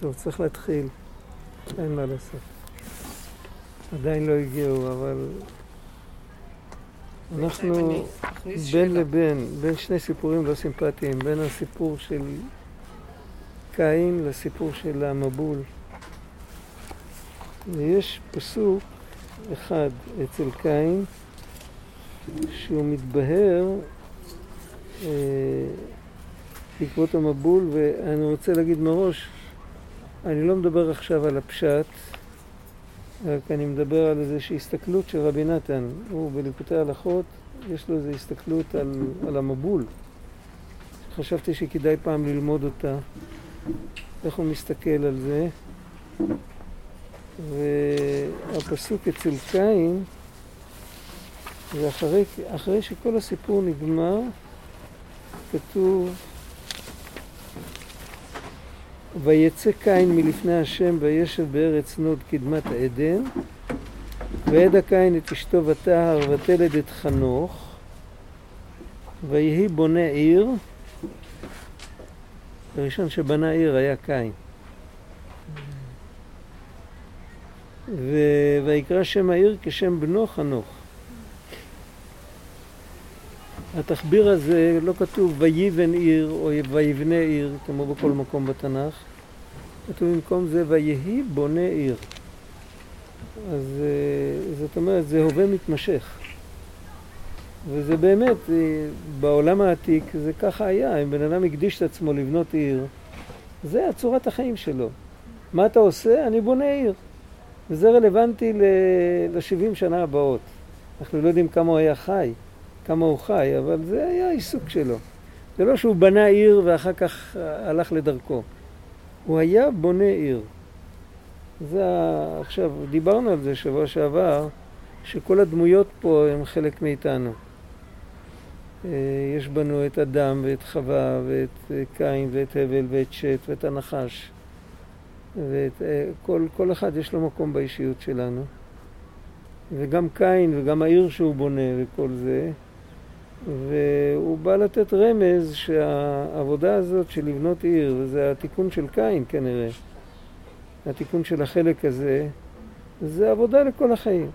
טוב, צריך להתחיל. אין מה לעשות. עדיין לא הגיעו, אבל אנחנו בין לבין, בין שני סיפורים לא סימפטיים, בין הסיפור של קין לסיפור של המבול. ויש פסוק אחד אצל קין שהוא מתבהר אה, בעקבות המבול, ואני רוצה להגיד מראש, אני לא מדבר עכשיו על הפשט, רק אני מדבר על איזושהי הסתכלות של רבי נתן. הוא בליקוטי הלכות, יש לו איזו הסתכלות על, על המבול. חשבתי שכדאי פעם ללמוד אותה, איך הוא מסתכל על זה. והפסוק אצל קין, ואחרי שכל הסיפור נגמר, כתוב ויצא קין מלפני השם וישב בארץ נוד קדמת עדן וידע קין את אשתו וטהר ותלד את חנוך ויהי בונה עיר. הראשון שבנה עיר היה קין. ויקרא שם העיר כשם בנו חנוך. התחביר הזה לא כתוב ויבן עיר או ויבנה עיר כמו בכל מקום בתנ"ך, כתוב במקום זה ויהי בונה עיר. אז אה, זאת אומרת זה הווה מתמשך. וזה באמת, אה, בעולם העתיק זה ככה היה, אם בן אדם הקדיש את עצמו לבנות עיר, זה הצורת החיים שלו. מה אתה עושה? אני בונה עיר. וזה רלוונטי ל-70 שנה הבאות. אנחנו לא יודעים כמה הוא היה חי. כמה הוא חי, אבל זה היה העיסוק שלו. זה לא שהוא בנה עיר ואחר כך הלך לדרכו. הוא היה בונה עיר. זה עכשיו, דיברנו על זה שבוע שעבר, שכל הדמויות פה הן חלק מאיתנו. אה, יש בנו את אדם ואת חווה ואת אה, קין ואת הבל ואת שת ואת הנחש. ואת אה, כל, כל אחד יש לו מקום באישיות שלנו. וגם קין וגם העיר שהוא בונה וכל זה, והוא בא לתת רמז שהעבודה הזאת של לבנות עיר, וזה התיקון של קין כנראה, התיקון של החלק הזה, זה עבודה לכל החיים.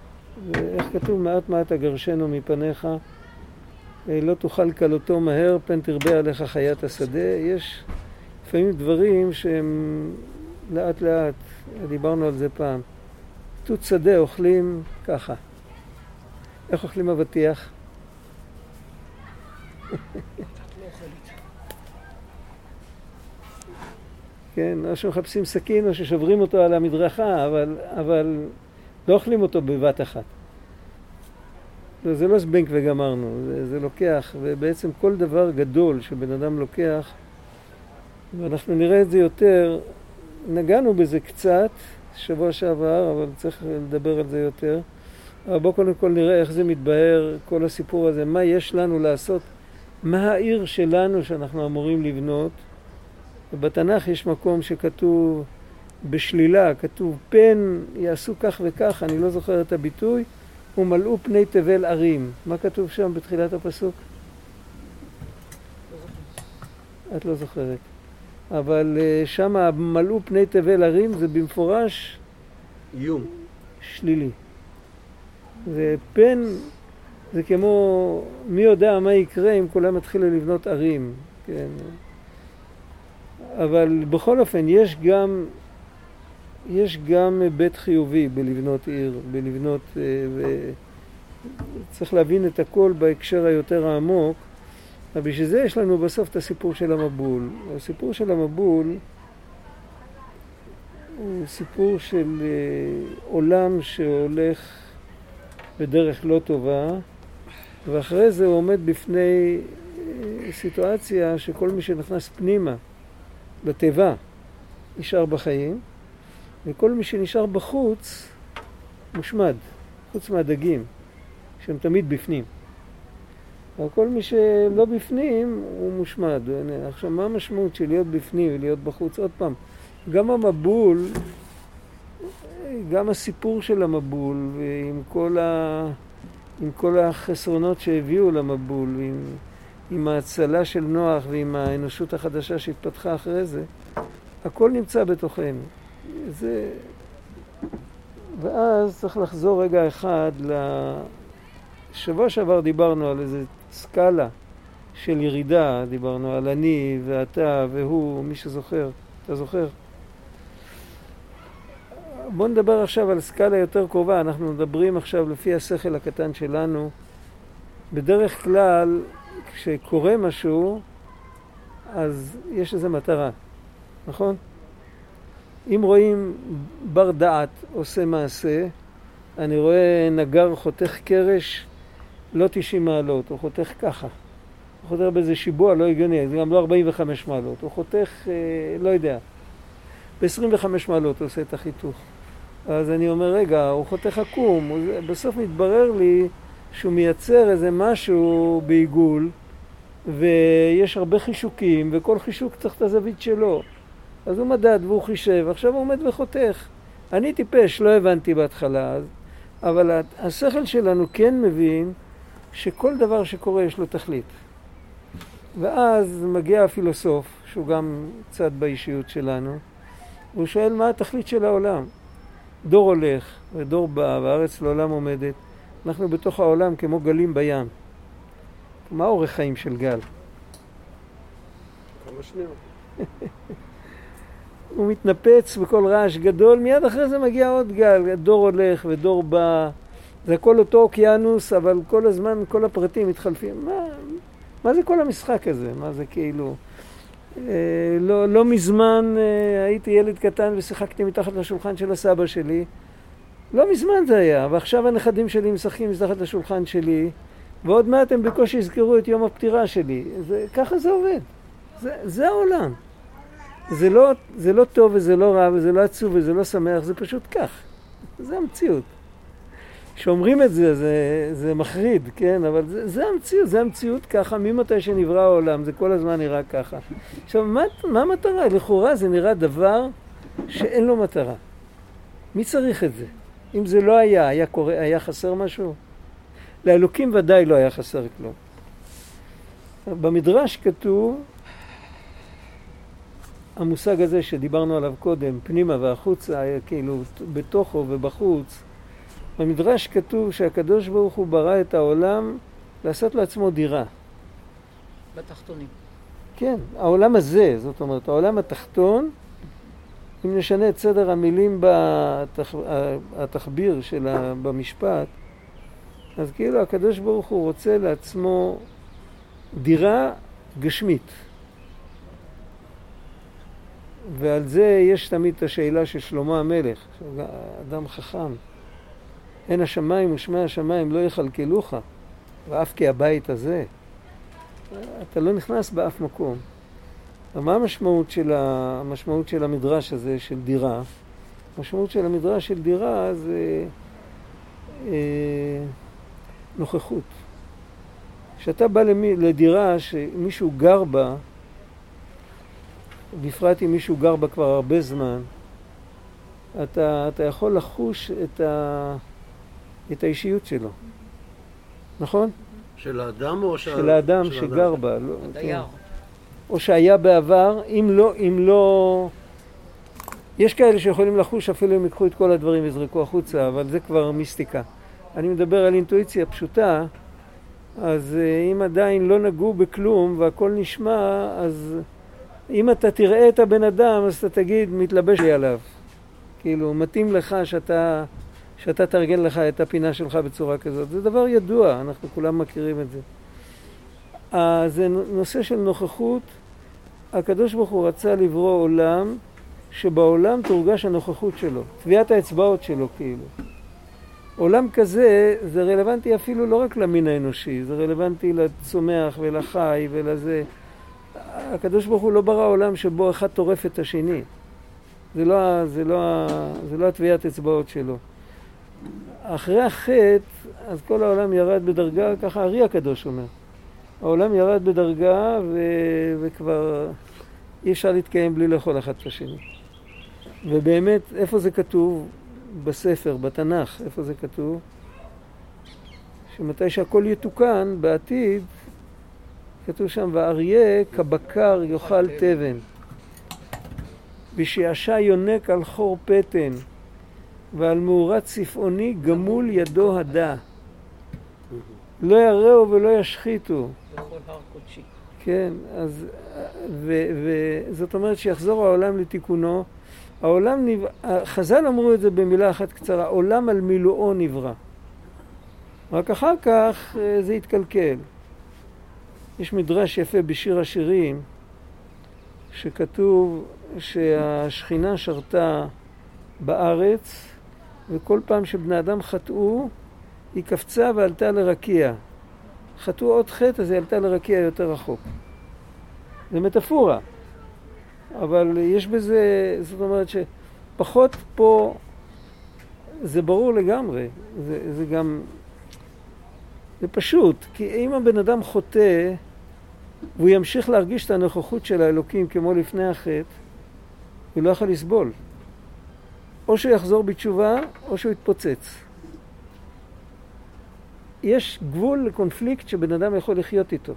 ואיך כתוב, מעט מעט אגרשנו מפניך, לא תאכל כלותו מהר, פן תרבה עליך חיית השדה. יש לפעמים דברים שהם לאט לאט, דיברנו על זה פעם. תות שדה אוכלים ככה. איך אוכלים אבטיח? כן, או שמחפשים סכין או ששוברים אותו על המדרכה, אבל, אבל לא אוכלים אותו בבת אחת. זה לא זבנג וגמרנו, זה, זה לוקח, ובעצם כל דבר גדול שבן אדם לוקח, ואנחנו נראה את זה יותר, נגענו בזה קצת שבוע שעבר, אבל צריך לדבר על זה יותר. אבל בואו קודם כל נראה איך זה מתבהר, כל הסיפור הזה, מה יש לנו לעשות מה העיר שלנו שאנחנו אמורים לבנות. ובתנ"ך יש מקום שכתוב בשלילה, כתוב פן יעשו כך וכך, אני לא זוכר את הביטוי, ומלאו פני תבל ערים. מה כתוב שם בתחילת הפסוק? את לא זוכרת. אבל אה, שם מלאו פני תבל ערים זה במפורש איום. שלילי. זה פן זה כמו, מי יודע מה יקרה אם כולם יתחילו לבנות ערים, כן. אבל בכל אופן, יש גם, יש גם היבט חיובי בלבנות עיר, בלבנות, אה, וצריך להבין את הכל בהקשר היותר העמוק, אבל בשביל זה יש לנו בסוף את הסיפור של המבול. הסיפור של המבול הוא סיפור של אה, עולם שהולך בדרך לא טובה, ואחרי זה הוא עומד בפני אה, סיטואציה שכל מי שנכנס פנימה לתיבה נשאר בחיים, וכל מי שנשאר בחוץ מושמד, חוץ מהדגים, שהם תמיד בפנים. אבל כל מי שלא בפנים הוא מושמד. עכשיו, מה המשמעות של להיות בפנים ולהיות בחוץ? עוד פעם, גם המבול, גם הסיפור של המבול, ועם כל ה... עם כל החסרונות שהביאו למבול, עם, עם ההצלה של נוח ועם האנושות החדשה שהתפתחה אחרי זה, הכל נמצא בתוכנו. זה... ואז צריך לחזור רגע אחד ל... שבוע שעבר דיברנו על איזה סקאלה של ירידה, דיברנו על אני ואתה והוא, מי שזוכר, אתה זוכר? בואו נדבר עכשיו על סקאלה יותר קרובה, אנחנו מדברים עכשיו לפי השכל הקטן שלנו. בדרך כלל, כשקורה משהו, אז יש איזו מטרה, נכון? אם רואים בר דעת עושה מעשה, אני רואה נגר חותך קרש לא 90 מעלות, הוא חותך ככה. הוא חותך באיזה שיבוע לא הגיוני, זה גם לא 45 מעלות, הוא חותך, אה, לא יודע, ב-25 מעלות הוא עושה את החיתוך. אז אני אומר, רגע, הוא חותך עקום, בסוף מתברר לי שהוא מייצר איזה משהו בעיגול, ויש הרבה חישוקים, וכל חישוק צריך את הזווית שלו. אז הוא מדד והוא חישב, עכשיו הוא עומד וחותך. אני טיפש, לא הבנתי בהתחלה, אבל השכל שלנו כן מבין שכל דבר שקורה יש לו תכלית. ואז מגיע הפילוסוף, שהוא גם צד באישיות שלנו, והוא שואל מה התכלית של העולם. דור הולך ודור בא והארץ לעולם עומדת. אנחנו בתוך העולם כמו גלים בים. מה אורך חיים של גל? כמה שניות. הוא מתנפץ בכל רעש גדול, מיד אחרי זה מגיע עוד גל, דור הולך ודור בא, זה הכל אותו אוקיינוס, אבל כל הזמן כל הפרטים מתחלפים. מה, מה זה כל המשחק הזה? מה זה כאילו... אה, לא, לא מזמן אה, הייתי ילד קטן ושיחקתי מתחת לשולחן של הסבא שלי. לא מזמן זה היה, ועכשיו הנכדים שלי משחקים מתחת לשולחן שלי, ועוד מעט הם בקושי יזכרו את יום הפטירה שלי. זה, ככה זה עובד. זה, זה העולם. זה לא, זה לא טוב וזה לא רע וזה לא עצוב וזה לא שמח, זה פשוט כך. זה המציאות. כשאומרים את זה, זה, זה מחריד, כן? אבל זה, זה המציאות, זה המציאות ככה, ממתי שנברא העולם, זה כל הזמן נראה ככה. עכשיו, מה, מה המטרה? לכאורה זה נראה דבר שאין לו מטרה. מי צריך את זה? אם זה לא היה, היה, קורה, היה חסר משהו? לאלוקים ודאי לא היה חסר כלום. במדרש כתוב המושג הזה שדיברנו עליו קודם, פנימה והחוצה, כאילו בתוכו ובחוץ, במדרש כתוב שהקדוש ברוך הוא ברא את העולם לעשות לעצמו דירה. בתחתונים. כן, העולם הזה, זאת אומרת, העולם התחתון, אם נשנה את סדר המילים בתח... התחביר של ה... במשפט, אז כאילו הקדוש ברוך הוא רוצה לעצמו דירה גשמית. ועל זה יש תמיד את השאלה של שלמה המלך, אדם חכם. הן השמיים ושמי השמיים לא יכלכלוך, ואף כי הבית הזה. אתה לא נכנס באף מקום. ומה המשמעות של, המשמעות של המדרש הזה, של דירה? המשמעות של המדרש של דירה זה אה, נוכחות. כשאתה בא למי, לדירה שמישהו גר בה, בפרט אם מישהו גר בה כבר הרבה זמן, אתה, אתה יכול לחוש את, ה, את האישיות שלו, נכון? של האדם או של, של האדם של שגר האדם. בה. לא, כן. או שהיה בעבר, אם לא, אם לא... יש כאלה שיכולים לחוש אפילו אם ייקחו את כל הדברים ויזרקו החוצה, אבל זה כבר מיסטיקה. אני מדבר על אינטואיציה פשוטה, אז אה, אם עדיין לא נגעו בכלום והכל נשמע, אז אם אתה תראה את הבן אדם, אז אתה תגיד, מתלבש לי עליו. כאילו, מתאים לך שאתה, שאתה תארגן לך את הפינה שלך בצורה כזאת. זה דבר ידוע, אנחנו כולם מכירים את זה. Uh, זה נושא של נוכחות. הקדוש ברוך הוא רצה לברוא עולם שבעולם תורגש הנוכחות שלו, טביעת האצבעות שלו כאילו. עולם כזה זה רלוונטי אפילו לא רק למין האנושי, זה רלוונטי לצומח ולחי ולזה. הקדוש ברוך הוא לא ברא עולם שבו אחד טורף את השני. זה לא, זה לא, זה לא הטביעת אצבעות שלו. אחרי החטא, אז כל העולם ירד בדרגה, ככה הארי הקדוש אומר. העולם ירד בדרגה ו... וכבר אי אפשר להתקיים בלי לאכול אחד את השני. ובאמת, איפה זה כתוב? בספר, בתנ"ך, איפה זה כתוב? שמתי שהכל יתוקן בעתיד, כתוב שם, ואריה כבקר יאכל תבן. ושעשע יונק על חור פטן, ועל מאורת צפעוני גמול ידו הדע. לא יראו ולא ישחיתו. בכל הר קודשי. כן, אז, וזאת אומרת שיחזור העולם לתיקונו. העולם נברא, חז"ל אמרו את זה במילה אחת קצרה, עולם על מילואו נברא. רק אחר כך אה, זה התקלקל. יש מדרש יפה בשיר השירים, שכתוב שהשכינה שרתה בארץ, וכל פעם שבני אדם חטאו, היא קפצה ועלתה לרקיע. חטאו עוד חטא, אז היא עלתה לרקיע יותר רחוק. זה מטאפורה, אבל יש בזה, זאת אומרת שפחות פה, זה ברור לגמרי, זה, זה גם, זה פשוט, כי אם הבן אדם חוטא, והוא ימשיך להרגיש את הנוכחות של האלוקים כמו לפני החטא, הוא לא יכול לסבול. או שהוא יחזור בתשובה, או שהוא יתפוצץ. יש גבול לקונפליקט שבן אדם יכול לחיות איתו.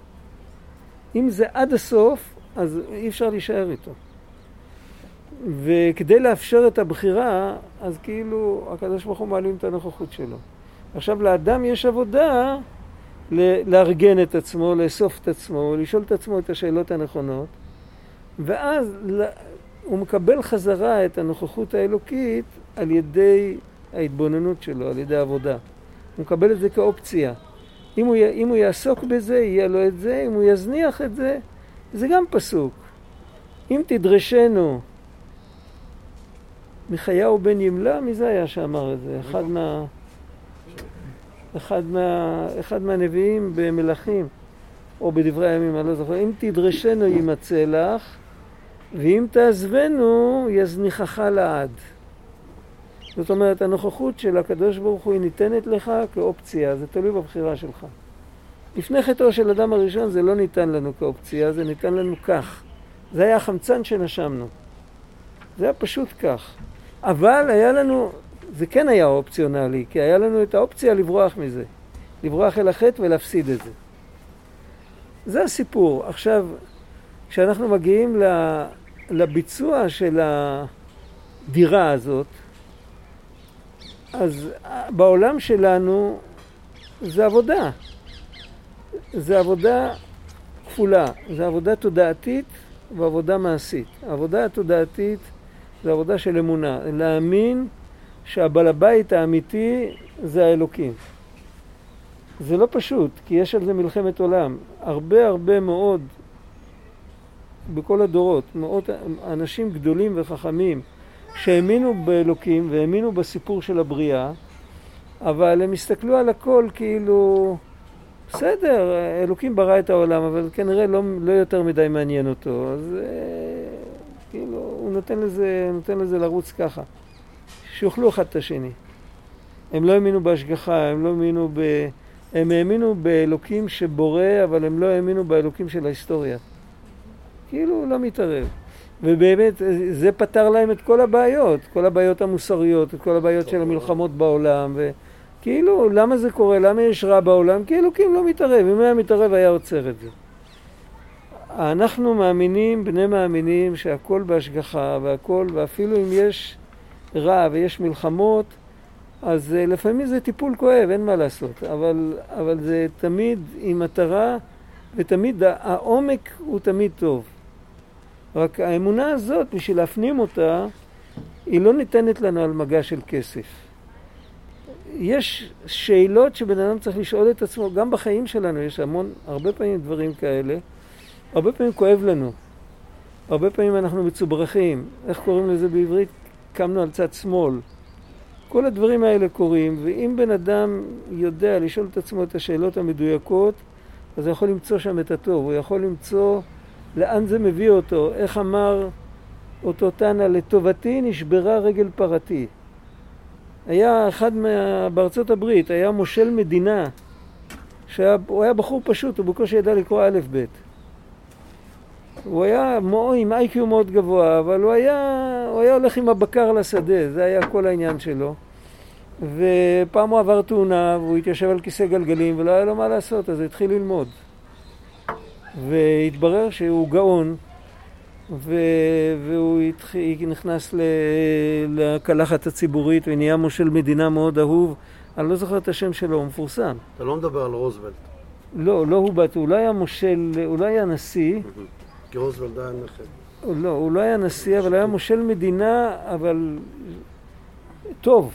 אם זה עד הסוף, אז אי אפשר להישאר איתו. וכדי לאפשר את הבחירה, אז כאילו הקדוש ברוך הוא מעלים את הנוכחות שלו. עכשיו לאדם יש עבודה לארגן את עצמו, לאסוף את עצמו, לשאול את עצמו את השאלות הנכונות, ואז הוא מקבל חזרה את הנוכחות האלוקית על ידי ההתבוננות שלו, על ידי העבודה. הוא מקבל את זה כאופציה. אם הוא, אם הוא יעסוק בזה, יהיה לו את זה, אם הוא יזניח את זה, זה גם פסוק. אם תדרשנו מחייהו בן ימלה, מי זה היה שאמר את זה? אחד מה... אחד, מה, אחד מהנביאים במלכים, או בדברי הימים, אני לא זוכר, אם תדרשנו יימצא לך, ואם תעזבנו יזניחך לעד. זאת אומרת, הנוכחות של הקדוש ברוך הוא היא ניתנת לך כאופציה, זה תלוי בבחירה שלך. לפני חטאו של אדם הראשון זה לא ניתן לנו כאופציה, זה ניתן לנו כך. זה היה החמצן שנשמנו. זה היה פשוט כך. אבל היה לנו, זה כן היה אופציונלי, כי היה לנו את האופציה לברוח מזה. לברוח אל החטא ולהפסיד את זה. זה הסיפור. עכשיו, כשאנחנו מגיעים לביצוע של הדירה הזאת, אז בעולם שלנו זה עבודה. זה עבודה כפולה, זה עבודה תודעתית ועבודה מעשית. העבודה התודעתית זה עבודה של אמונה, להאמין שהבעל הבית האמיתי זה האלוקים. זה לא פשוט, כי יש על זה מלחמת עולם. הרבה הרבה מאוד, בכל הדורות, מאות אנשים גדולים וחכמים שהאמינו באלוקים והאמינו בסיפור של הבריאה, אבל הם הסתכלו על הכל כאילו, בסדר, אלוקים ברא את העולם, אבל כנראה לא, לא יותר מדי מעניין אותו, אז אה, כאילו, הוא נותן לזה, נותן לזה לרוץ ככה. שיאכלו אחד את השני. הם לא האמינו בהשגחה, הם לא האמינו ב... הם האמינו באלוקים שבורא, אבל הם לא האמינו באלוקים של ההיסטוריה. כאילו, הוא לא מתערב. ובאמת, זה פתר להם את כל הבעיות, כל הבעיות המוסריות, את כל הבעיות של המלחמות בעולם, וכאילו, למה זה קורה? למה יש רע בעולם? כי אלוקים לא מתערב, אם היה מתערב היה עוצר את זה. אנחנו מאמינים, בני מאמינים, שהכל בהשגחה והכל, ואפילו אם יש רע ויש מלחמות, אז uh, לפעמים זה טיפול כואב, אין מה לעשות, אבל, אבל זה תמיד עם מטרה, ותמיד העומק הוא תמיד טוב. רק האמונה הזאת, בשביל להפנים אותה, היא לא ניתנת לנו על מגע של כסף. יש שאלות שבן אדם צריך לשאול את עצמו, גם בחיים שלנו יש המון, הרבה פעמים דברים כאלה, הרבה פעמים כואב לנו, הרבה פעמים אנחנו מצוברחים, איך קוראים לזה בעברית? קמנו על צד שמאל. כל הדברים האלה קורים, ואם בן אדם יודע לשאול את עצמו את השאלות המדויקות, אז הוא יכול למצוא שם את הטוב, הוא יכול למצוא לאן זה מביא אותו, איך אמר אותו תנא, לטובתי נשברה רגל פרתי. היה אחד מה... בארצות הברית, היה מושל מדינה, שהוא היה בחור פשוט, הוא בקושי ידע לקרוא א' ב'. הוא היה עם איי-קיו מאוד גבוה, אבל הוא היה, הוא היה הולך עם הבקר לשדה, זה היה כל העניין שלו. ופעם הוא עבר תאונה והוא התיישב על כיסא גלגלים ולא היה לו מה לעשות, אז התחיל ללמוד. והתברר שהוא גאון. והוא נכנס. לקלחת הציבורית ונהיה מושל מדינה מאוד אהוב. אני לא זוכר את השם שלו, הוא מפורסם. אתה לא מדבר על רוזוולט. לא, לא הוא בת, הוא לא היה מושל, הוא לא היה נשיא. כי רוזוולט היה. הוא לא, הוא לא היה נשיא, אבל היה מושל מדינה, אבל טוב,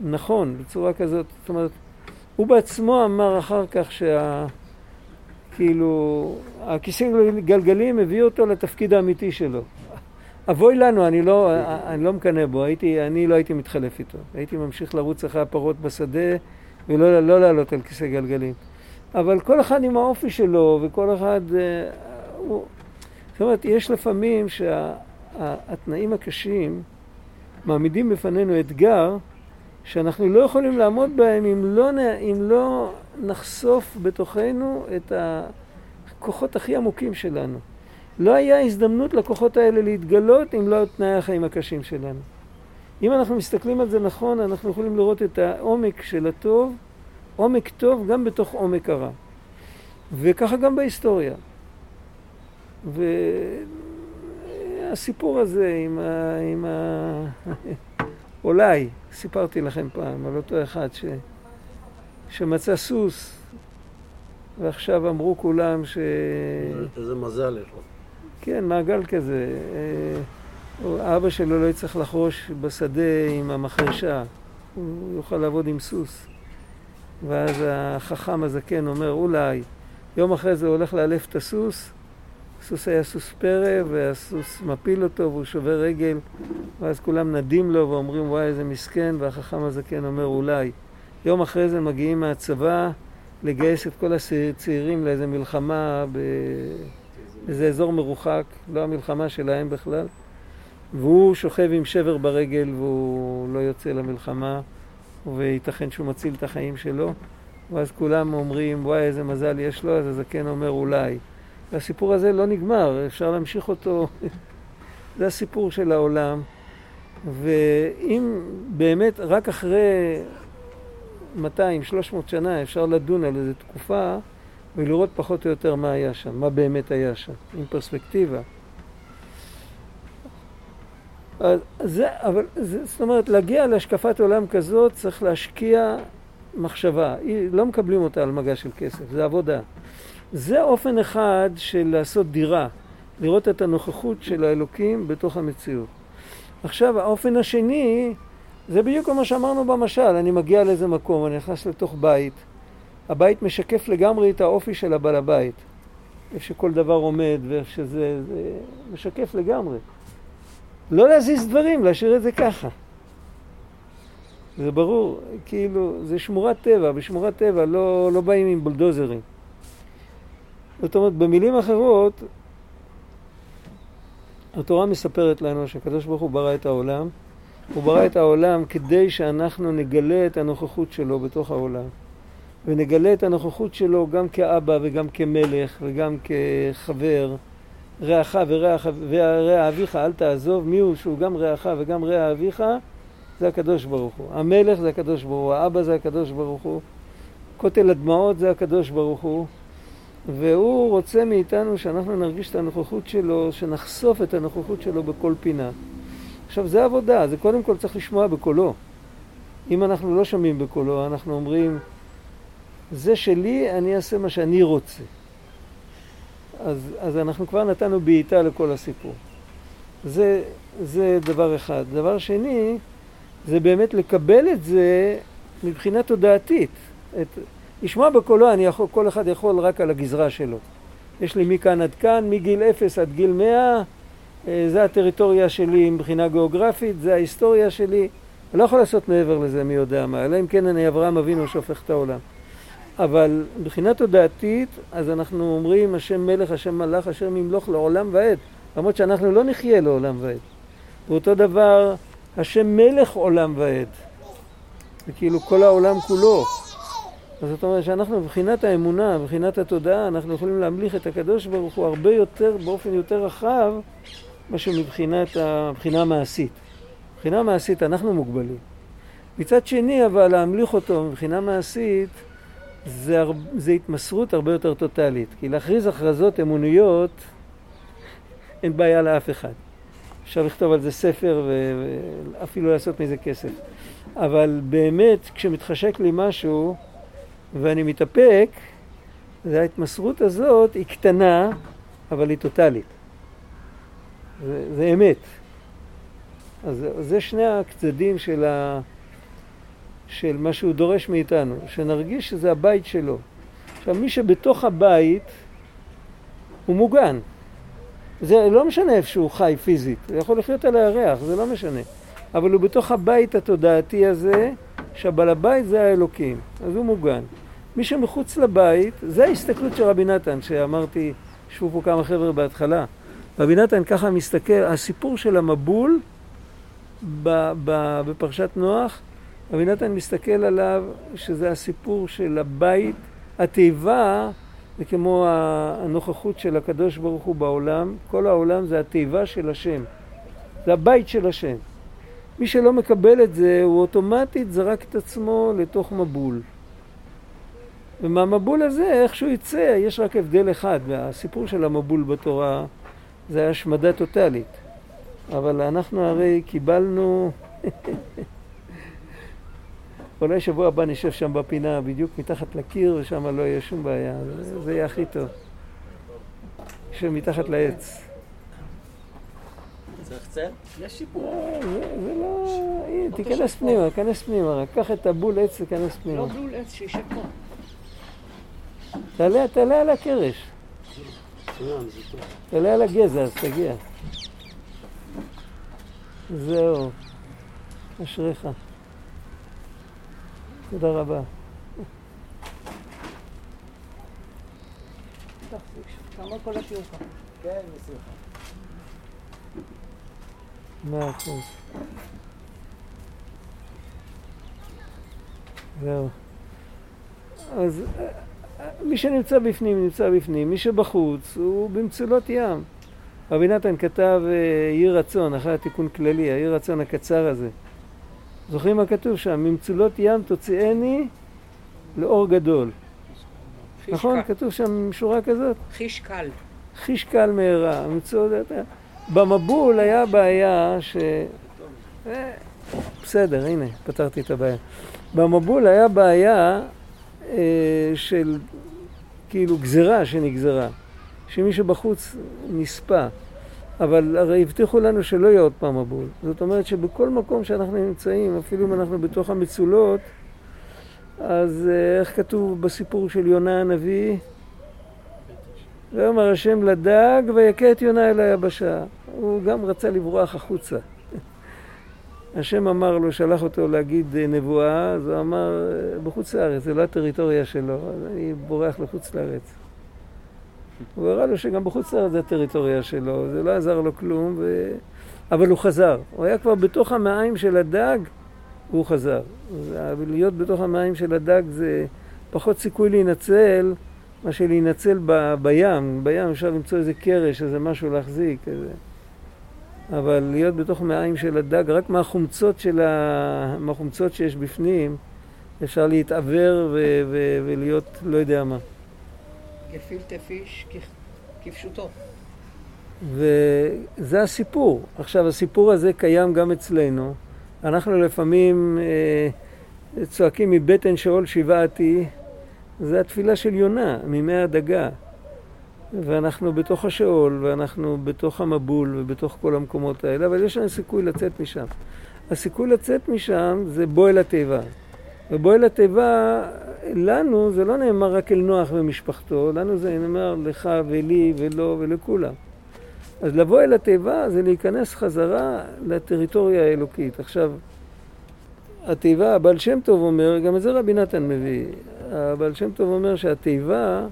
נכון, בצורה כזאת. זאת אומרת, הוא בעצמו אמר אחר כך שה... כאילו, הכיסא גלגלים הביא אותו לתפקיד האמיתי שלו. אבוי לנו, אני לא, אני לא מקנא בו, הייתי, אני לא הייתי מתחלף איתו. הייתי ממשיך לרוץ אחרי הפרות בשדה ולא לא לעלות על כיסא גלגלים. אבל כל אחד עם האופי שלו, וכל אחד... אה, הוא, זאת אומרת, יש לפעמים שהתנאים הקשים מעמידים בפנינו אתגר שאנחנו לא יכולים לעמוד בהם אם לא, אם לא נחשוף בתוכנו את הכוחות הכי עמוקים שלנו. לא היה הזדמנות לכוחות האלה להתגלות אם לא תנאי החיים הקשים שלנו. אם אנחנו מסתכלים על זה נכון, אנחנו יכולים לראות את העומק של הטוב, עומק טוב גם בתוך עומק הרע. וככה גם בהיסטוריה. והסיפור הזה עם ה... עם ה... אולי, סיפרתי לכם פעם על אותו אחד ש... שמצא סוס, ועכשיו אמרו כולם ש... איזה מזל יש לו. כן, מעגל כזה. אה, אבא שלו לא יצטרך לחרוש בשדה עם המחרשה, הוא יוכל לעבוד עם סוס. ואז החכם הזקן אומר, אולי, יום אחרי זה הוא הולך לאלף את הסוס, הסוס היה סוס פרא, והסוס מפיל אותו והוא שובר רגל, ואז כולם נדים לו ואומרים, וואי, איזה מסכן, והחכם הזקן אומר, אולי. יום אחרי זה מגיעים מהצבא לגייס את כל הצעירים לאיזה מלחמה באיזה אזור מרוחק, לא המלחמה שלהם בכלל, והוא שוכב עם שבר ברגל והוא לא יוצא למלחמה, וייתכן שהוא מציל את החיים שלו, ואז כולם אומרים, וואי, איזה מזל יש לו, אז הזקן אומר, אולי. והסיפור הזה לא נגמר, אפשר להמשיך אותו. זה הסיפור של העולם. ואם באמת רק אחרי 200-300 שנה אפשר לדון על איזו תקופה ולראות פחות או יותר מה היה שם, מה באמת היה שם, עם פרספקטיבה. זה, אבל זה, זאת אומרת, להגיע להשקפת עולם כזאת צריך להשקיע מחשבה. לא מקבלים אותה על מגע של כסף, זה עבודה. זה אופן אחד של לעשות דירה, לראות את הנוכחות של האלוקים בתוך המציאות. עכשיו, האופן השני, זה בדיוק מה שאמרנו במשל, אני מגיע לאיזה מקום, אני נכנס לתוך בית, הבית משקף לגמרי את האופי של הבעל הבית, איפה שכל דבר עומד ואיפה שזה, זה משקף לגמרי. לא להזיז דברים, להשאיר את זה ככה. זה ברור, כאילו, זה שמורת טבע, בשמורת טבע לא, לא באים עם בולדוזרים. זאת אומרת, במילים אחרות, התורה מספרת לנו שהקדוש ברוך הוא ברא את העולם, הוא ברא את העולם כדי שאנחנו נגלה את הנוכחות שלו בתוך העולם. ונגלה את הנוכחות שלו גם כאבא וגם כמלך וגם כחבר. רעך ורע אביך אל תעזוב, מי הוא שהוא גם רעך וגם רע אביך? זה הקדוש ברוך הוא. המלך זה הקדוש ברוך הוא, האבא זה הקדוש ברוך הוא, כותל הדמעות זה הקדוש ברוך הוא, והוא רוצה מאיתנו שאנחנו נרגיש את הנוכחות שלו, שנחשוף את הנוכחות שלו בכל פינה. עכשיו, זה עבודה, זה קודם כל צריך לשמוע בקולו. אם אנחנו לא שומעים בקולו, אנחנו אומרים, זה שלי, אני אעשה מה שאני רוצה. אז, אז אנחנו כבר נתנו בעיטה לכל הסיפור. זה, זה דבר אחד. דבר שני, זה באמת לקבל את זה מבחינה תודעתית. את, לשמוע בקולו, אני יכול, כל אחד יכול רק על הגזרה שלו. יש לי מכאן עד כאן, מגיל אפס עד גיל מאה, אה, זה הטריטוריה שלי מבחינה גיאוגרפית, זה ההיסטוריה שלי. אני לא יכול לעשות מעבר לזה מי יודע מה, אלא אם כן אני אברהם אבינו שהופך את העולם. אבל מבחינה תודעתית, אז אנחנו אומרים השם מלך, השם מלך, השם ימלוך לעולם ועד. למרות שאנחנו לא נחיה לעולם ועד. ואותו דבר, השם מלך עולם ועד. זה כאילו כל העולם כולו. אז זאת אומרת שאנחנו מבחינת האמונה, מבחינת התודעה, אנחנו יכולים להמליך את הקדוש ברוך הוא הרבה יותר, באופן יותר רחב, מאשר מבחינת הבחינה המעשית. מבחינה מעשית אנחנו מוגבלים. מצד שני, אבל להמליך אותו מבחינה מעשית, זה, זה התמסרות הרבה יותר טוטאלית. כי להכריז הכרזות אמוניות, אין בעיה לאף אחד. אפשר לכתוב על זה ספר ואפילו לעשות מזה כסף. אבל באמת, כשמתחשק לי משהו ואני מתאפק, וההתמסרות הזאת היא קטנה, אבל היא טוטאלית. זה, זה אמת. אז זה שני הצדדים של, ה, של מה שהוא דורש מאיתנו, שנרגיש שזה הבית שלו. עכשיו, מי שבתוך הבית הוא מוגן. זה לא משנה איפה שהוא חי פיזית, הוא יכול לחיות על הירח, זה לא משנה. אבל הוא בתוך הבית התודעתי הזה, שהבעל הבית זה האלוקים, אז הוא מוגן. מי שמחוץ לבית, זה ההסתכלות של רבי נתן, שאמרתי, ישבו פה כמה חבר'ה בהתחלה. רבי נתן ככה מסתכל, הסיפור של המבול בפרשת נוח, רבי נתן מסתכל עליו שזה הסיפור של הבית, התיבה זה כמו הנוכחות של הקדוש ברוך הוא בעולם, כל העולם זה התיבה של השם, זה הבית של השם. מי שלא מקבל את זה, הוא אוטומטית זרק את עצמו לתוך מבול. ומהמבול הזה, איך שהוא יצא, יש רק הבדל אחד, והסיפור של המבול בתורה זה השמדה טוטאלית. אבל אנחנו הרי קיבלנו... אולי שבוע הבא נשב שם בפינה, בדיוק מתחת לקיר, ושם לא יהיה שום בעיה. זה יהיה הכי טוב. נשב מתחת לעץ. צריך צל? יש שיפור. אה, זה לא... תיכנס פנימה, תיכנס פנימה, רק קח את הבול עץ ותיכנס פנימה. לא בול עץ, שישב פה. תעלה, תעלה על הקרש. תעלה על הגזע, אז תגיע. זהו. אשריך. תודה רבה. כמה כל השיעור שלך? כן, בשמחה. מאה אחוז. זהו. אז מי שנמצא בפנים, נמצא בפנים. מי שבחוץ, הוא במצולות ים. רבי נתן כתב יהי רצון, אחרי התיקון כללי, יהי רצון הקצר הזה. זוכרים מה כתוב שם? ממצולות ים תוציאני לאור גדול. נכון? כתוב שם שורה כזאת? חיש קל. חיש קל מהרה. מצולות... במבול היה בעיה ש... אה, בסדר, הנה, פתרתי את הבעיה. במבול היה בעיה אה, של כאילו גזרה שנגזרה, שמי שבחוץ נספה. אבל הרי הבטיחו לנו שלא יהיה עוד פעם מבול. זאת אומרת שבכל מקום שאנחנו נמצאים, אפילו אם אנחנו בתוך המצולות, אז אה, איך כתוב בסיפור של יונה הנביא? ויאמר השם לדג ויכה את יונה אל היבשה. הוא גם רצה לברוח החוצה. השם אמר לו, שלח אותו להגיד אה, נבואה, אז הוא אמר, אה, בחוץ לארץ, זה לא הטריטוריה שלו, אז אני בורח לחוץ לארץ. הוא הראה לו שגם בחוץ לארץ זה הטריטוריה שלו, זה לא עזר לו כלום, ו... אבל הוא חזר. הוא היה כבר בתוך המעיים של הדג, והוא חזר. להיות בתוך המעיים של הדג זה פחות סיכוי להינצל מאשר להינצל ב... בים. בים אפשר למצוא איזה קרש, איזה משהו להחזיק. איזה... אבל להיות בתוך מעיים של הדג, רק מהחומצות, של ה... מהחומצות שיש בפנים, אפשר להתעוור ו... ו... ולהיות לא יודע מה. גפילטה פיש כפשוטו. וזה הסיפור. עכשיו, הסיפור הזה קיים גם אצלנו. אנחנו לפעמים אה, צועקים מבטן שאול שיבעתי, זה התפילה של יונה, מימי הדגה. ואנחנו בתוך השאול, ואנחנו בתוך המבול, ובתוך כל המקומות האלה, אבל יש לנו סיכוי לצאת משם. הסיכוי לצאת משם זה בוא אל התיבה. ובוא אל התיבה, לנו זה לא נאמר רק אל נוח ומשפחתו, לנו זה נאמר לך ולי ולו ולכולם. אז לבוא אל התיבה זה להיכנס חזרה לטריטוריה האלוקית. עכשיו, התיבה, הבעל שם טוב אומר, גם את זה רבי נתן מביא, הבעל שם טוב אומר שהתיבה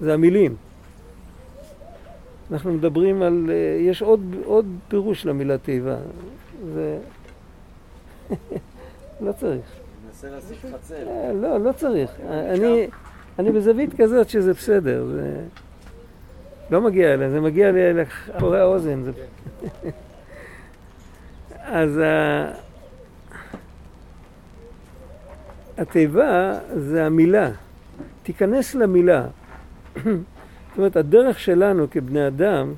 זה המילים. אנחנו מדברים על, יש עוד, עוד פירוש למילה תיבה. זה... לא צריך. מנסה להשיג חצר. אה, לא, לא צריך. אני, אני בזווית כזאת שזה בסדר. זה לא מגיע אליי, זה מגיע לאחורי האוזן. זה... אז ה... התיבה זה המילה. תיכנס למילה. זאת אומרת, הדרך שלנו כבני אדם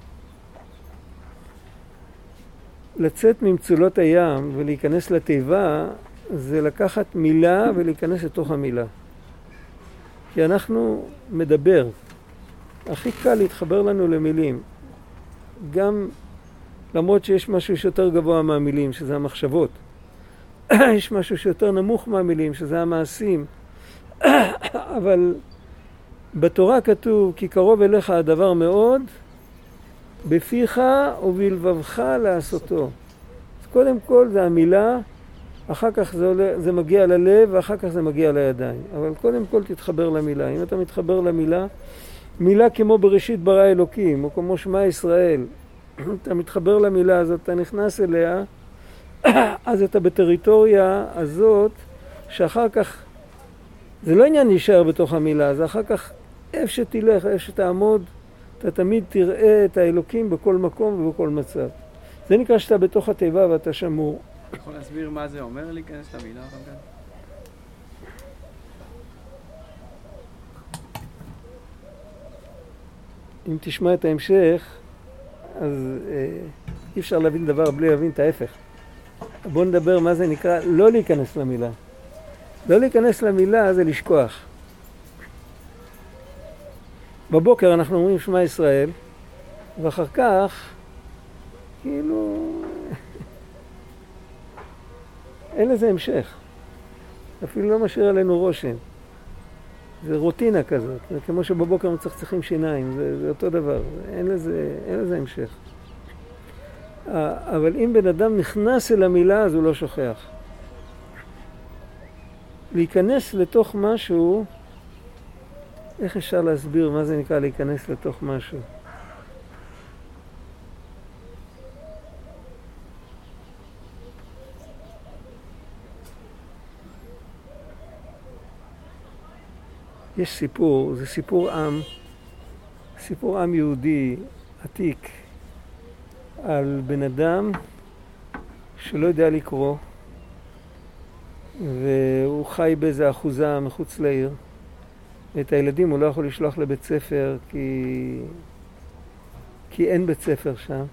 לצאת ממצולות הים ולהיכנס לתיבה זה לקחת מילה ולהיכנס לתוך המילה. כי אנחנו מדבר. הכי קל להתחבר לנו למילים. גם למרות שיש משהו שיותר גבוה מהמילים, שזה המחשבות. יש משהו שיותר נמוך מהמילים, שזה המעשים. אבל בתורה כתוב, כי קרוב אליך הדבר מאוד, בפיך ובלבבך לעשותו. אז קודם כל זה המילה, אחר כך זה, עולה, זה מגיע ללב, ואחר כך זה מגיע לידיים. אבל קודם כל תתחבר למילה. אם אתה מתחבר למילה, מילה כמו בראשית ברא אלוקים, או כמו שמע ישראל, אתה מתחבר למילה הזאת, אתה נכנס אליה, אז אתה בטריטוריה הזאת, שאחר כך, זה לא עניין להישאר בתוך המילה, זה אחר כך איפה שתלך, איפה שתעמוד, אתה תמיד תראה את האלוקים בכל מקום ובכל מצב. זה נקרא שאתה בתוך התיבה ואתה שמור. אתה יכול להסביר מה זה אומר להיכנס למילה הרמב"ן? אם תשמע את ההמשך, אז אה, אי אפשר להבין דבר בלי להבין את ההפך. בואו נדבר מה זה נקרא לא להיכנס למילה. לא להיכנס למילה זה לשכוח. בבוקר אנחנו אומרים שמע ישראל, ואחר כך, כאילו, אין לזה המשך. אפילו לא משאיר עלינו רושם. זה רוטינה כזאת, זה כמו שבבוקר מצחצחים שיניים, זה, זה אותו דבר, אין לזה, אין לזה המשך. אבל אם בן אדם נכנס אל המילה, אז הוא לא שוכח. להיכנס לתוך משהו, איך אפשר להסביר מה זה נקרא להיכנס לתוך משהו? יש סיפור, זה סיפור עם, סיפור עם יהודי עתיק, על בן אדם שלא יודע לקרוא, והוא חי באיזה אחוזה מחוץ לעיר. ואת הילדים הוא לא יכול לשלוח לבית ספר כי, כי אין בית ספר שם,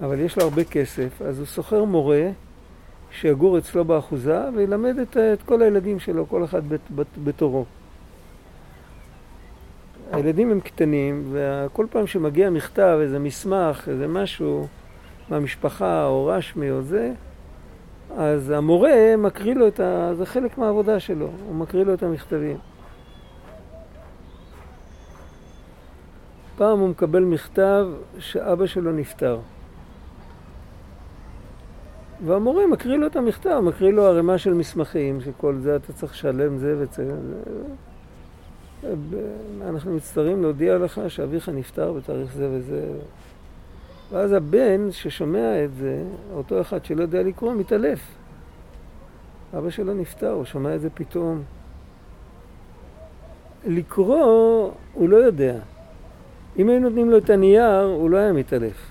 אבל יש לו הרבה כסף, אז הוא שוכר מורה שיגור אצלו באחוזה וילמד את, את כל הילדים שלו, כל אחד בתורו. הילדים הם קטנים, וכל פעם שמגיע מכתב, איזה מסמך, איזה משהו מהמשפחה, או רשמי או זה, אז המורה מקריא לו את ה... זה חלק מהעבודה שלו, הוא מקריא לו את המכתבים. פעם הוא מקבל מכתב שאבא שלו נפטר. והמורה מקריא לו את המכתב, מקריא לו ערימה של מסמכים, שכל זה אתה צריך לשלם זה וזה. אנחנו מצטערים להודיע לך שאביך נפטר בתאריך זה וזה. ואז הבן ששומע את זה, אותו אחד שלא יודע לקרוא, מתעלף. אבא שלו נפטר, הוא שומע את זה פתאום. לקרוא, הוא לא יודע. אם היו נותנים לו את הנייר, הוא לא היה מתעלף.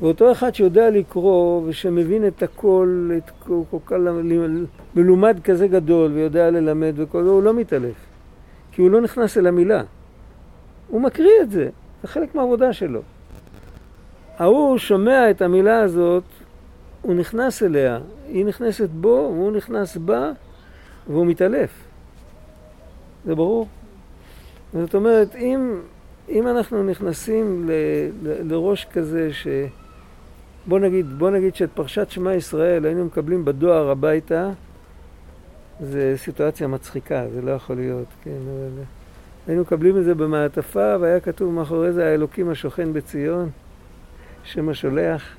ואותו אחד שיודע לקרוא ושמבין את הכל, את כל, כל כך מלומד כזה גדול ויודע ללמד וכל זה, הוא לא מתעלף. כי הוא לא נכנס אל המילה. הוא מקריא את זה, זה חלק מהעבודה שלו. ההוא שומע את המילה הזאת, הוא נכנס אליה, היא נכנסת בו, והוא נכנס בה, והוא מתעלף. זה ברור? זאת אומרת, אם, אם אנחנו נכנסים ל, ל, לראש כזה ש... בוא נגיד, בוא נגיד שאת פרשת שמע ישראל היינו מקבלים בדואר הביתה, זה סיטואציה מצחיקה, זה לא יכול להיות, כן, אבל... היינו מקבלים את זה במעטפה, והיה כתוב מאחורי זה האלוקים השוכן בציון, שם השולח.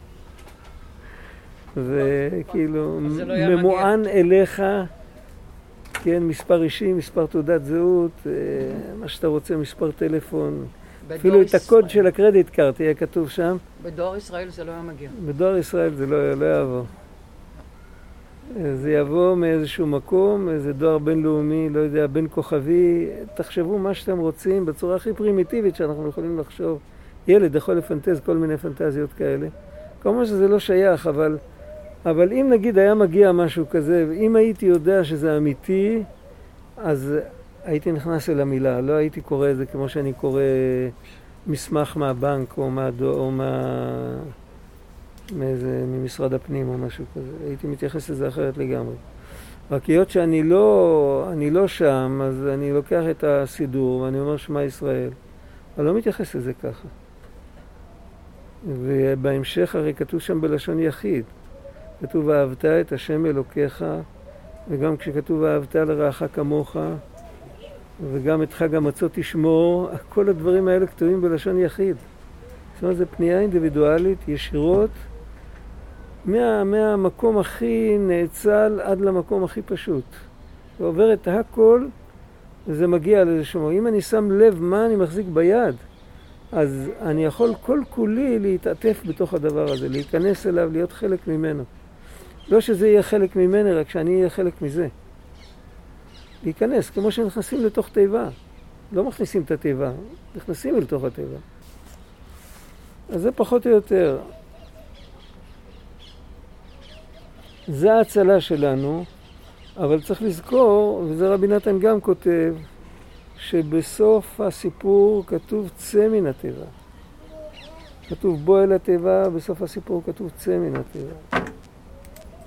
וכאילו, לא ממוען אליך, כן, מספר אישי, מספר תעודת זהות, אה, מה שאתה רוצה, מספר טלפון. אפילו את הקוד של הקרדיט קארט יהיה כתוב שם. בדואר ישראל זה לא היה מגיע. בדואר ישראל זה לא, לא יעבור. זה יבוא מאיזשהו מקום, איזה דואר בינלאומי, לא יודע, בין כוכבי, תחשבו מה שאתם רוצים בצורה הכי פרימיטיבית שאנחנו יכולים לחשוב. ילד יכול לפנטז כל מיני פנטזיות כאלה. כמובן שזה לא שייך, אבל, אבל אם נגיד היה מגיע משהו כזה, ואם הייתי יודע שזה אמיתי, אז הייתי נכנס אל המילה, לא הייתי קורא את זה כמו שאני קורא מסמך מהבנק או, מה, או מה, מאיזה, ממשרד הפנים או משהו כזה. הייתי מתייחס לזה אחרת לגמרי. רק היות שאני לא, אני לא שם, אז אני לוקח את הסידור ואני אומר שמע ישראל. אני לא מתייחס לזה ככה. ובהמשך הרי כתוב שם בלשון יחיד. כתוב ואהבת את השם אלוקיך, וגם כשכתוב ואהבת לרעך כמוך, וגם את חג המצות תשמור, כל הדברים האלה כתובים בלשון יחיד. זאת אומרת, זו פנייה אינדיבידואלית, ישירות, מה, מהמקום הכי נאצל עד למקום הכי פשוט. זה עובר את הכל, וזה מגיע לאיזשהו... אם אני שם לב מה אני מחזיק ביד, אז אני יכול כל כולי להתעטף בתוך הדבר הזה, להיכנס אליו, להיות חלק ממנו. לא שזה יהיה חלק ממני, רק שאני אהיה חלק מזה. להיכנס, כמו שנכנסים לתוך תיבה. לא מכניסים את התיבה, נכנסים אל תוך התיבה. אז זה פחות או יותר. זה ההצלה שלנו, אבל צריך לזכור, וזה רבי נתן גם כותב, שבסוף הסיפור כתוב צא מן התיבה. כתוב בוא אל התיבה, בסוף הסיפור כתוב צא מן התיבה.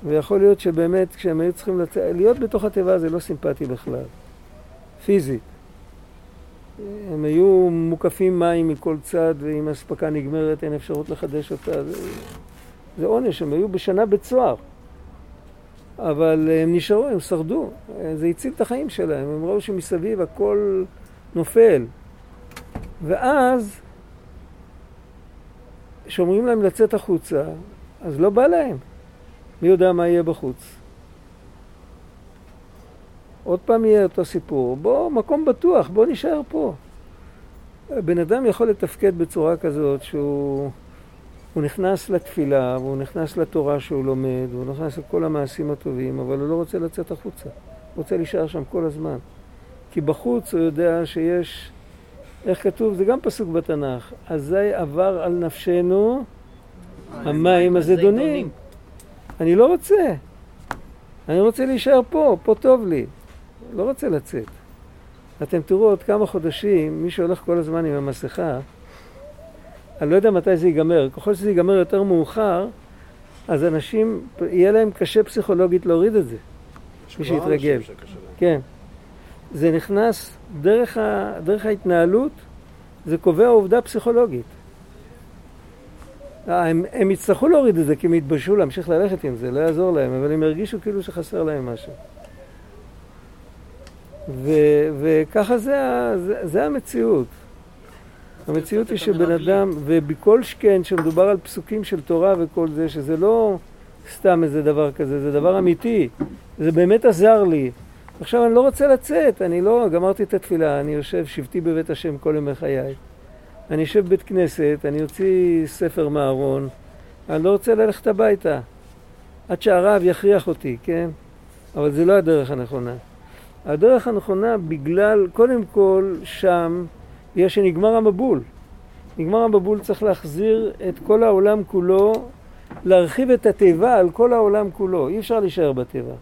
ויכול להיות שבאמת כשהם היו צריכים לצאת, להיות בתוך התיבה זה לא סימפטי בכלל, פיזית. הם היו מוקפים מים מכל צד, ואם האספקה נגמרת אין אפשרות לחדש אותה. זה, זה עונש, הם היו בשנה בית סוהר. אבל הם נשארו, הם שרדו. זה הציל את החיים שלהם, הם ראו שמסביב הכל נופל. ואז, כשאומרים להם לצאת החוצה, אז לא בא להם. מי יודע מה יהיה בחוץ? עוד פעם יהיה אותו סיפור. בוא, מקום בטוח, בוא נשאר פה. בן אדם יכול לתפקד בצורה כזאת שהוא נכנס לתפילה, והוא נכנס לתורה שהוא לומד, והוא נכנס לכל המעשים הטובים, אבל הוא לא רוצה לצאת החוצה. הוא רוצה להישאר שם כל הזמן. כי בחוץ הוא יודע שיש, איך כתוב? זה גם פסוק בתנ"ך. אזי עבר על נפשנו המים הזדונים. אני לא רוצה. אני רוצה להישאר פה, פה טוב לי. לא רוצה לצאת. אתם תראו עוד כמה חודשים, מי שהולך כל הזמן עם המסכה, אני לא יודע מתי זה ייגמר. ככל שזה ייגמר יותר מאוחר, אז אנשים, יהיה להם קשה פסיכולוגית להוריד את זה. מי שיתרגל. כן. זה נכנס דרך, ה, דרך ההתנהלות, זה קובע עובדה פסיכולוגית. הם, הם יצטרכו להוריד את זה כי הם יתבשו להמשיך ללכת עם זה, לא יעזור להם, אבל הם ירגישו כאילו שחסר להם משהו. ו, וככה זה, זה, זה המציאות. המציאות היא שבן אדם, ובכל שכן שמדובר על פסוקים של תורה וכל זה, שזה לא סתם איזה דבר כזה, זה דבר אמיתי. זה באמת עזר לי. עכשיו אני לא רוצה לצאת, אני לא, גמרתי את התפילה, אני יושב שבטי בבית השם כל ימי חיי. אני אשב בבית כנסת, אני אוציא ספר מהארון, אני לא רוצה ללכת הביתה. עד שהרב יכריח אותי, כן? אבל זה לא הדרך הנכונה. הדרך הנכונה בגלל, קודם כל, שם, יש שנגמר המבול. נגמר המבול צריך להחזיר את כל העולם כולו, להרחיב את התיבה על כל העולם כולו. אי אפשר להישאר בתיבה.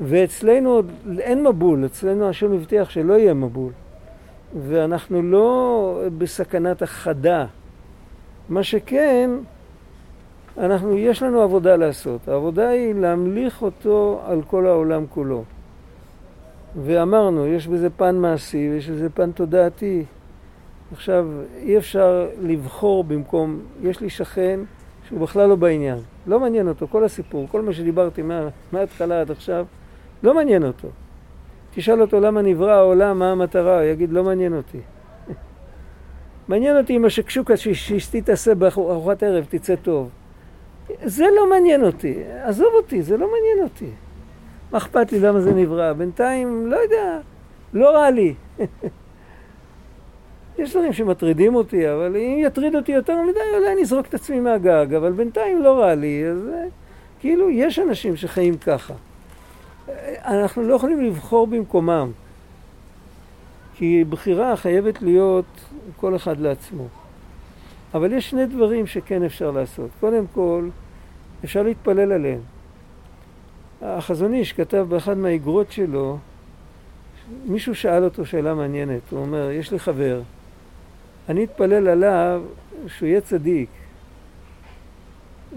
ואצלנו אין מבול, אצלנו השם הבטיח שלא יהיה מבול. ואנחנו לא בסכנת החדה. מה שכן, אנחנו, יש לנו עבודה לעשות. העבודה היא להמליך אותו על כל העולם כולו. ואמרנו, יש בזה פן מעשי ויש בזה פן תודעתי. עכשיו, אי אפשר לבחור במקום, יש לי שכן שהוא בכלל לא בעניין. לא מעניין אותו, כל הסיפור, כל מה שדיברתי מה, מההתחלה עד עכשיו, לא מעניין אותו. תשאל אותו למה נברא העולם, מה המטרה, הוא יגיד, לא מעניין אותי. מעניין אותי אם השקשוקה שאשתי תעשה בארוחת ערב תצא טוב. זה לא מעניין אותי, עזוב אותי, זה לא מעניין אותי. מה אכפת לי למה זה נברא? בינתיים, לא יודע, לא רע לי. יש דברים שמטרידים אותי, אבל אם יטריד אותי יותר מדי, אולי אני אזרוק את עצמי מהגג, אבל בינתיים לא רע לי, אז כאילו, יש אנשים שחיים ככה. אנחנו לא יכולים לבחור במקומם, כי בחירה חייבת להיות כל אחד לעצמו. אבל יש שני דברים שכן אפשר לעשות. קודם כל, אפשר להתפלל עליהם. החזון איש כתב באחד מהאגרות שלו, מישהו שאל אותו שאלה מעניינת, הוא אומר, יש לי חבר, אני אתפלל עליו שהוא יהיה צדיק.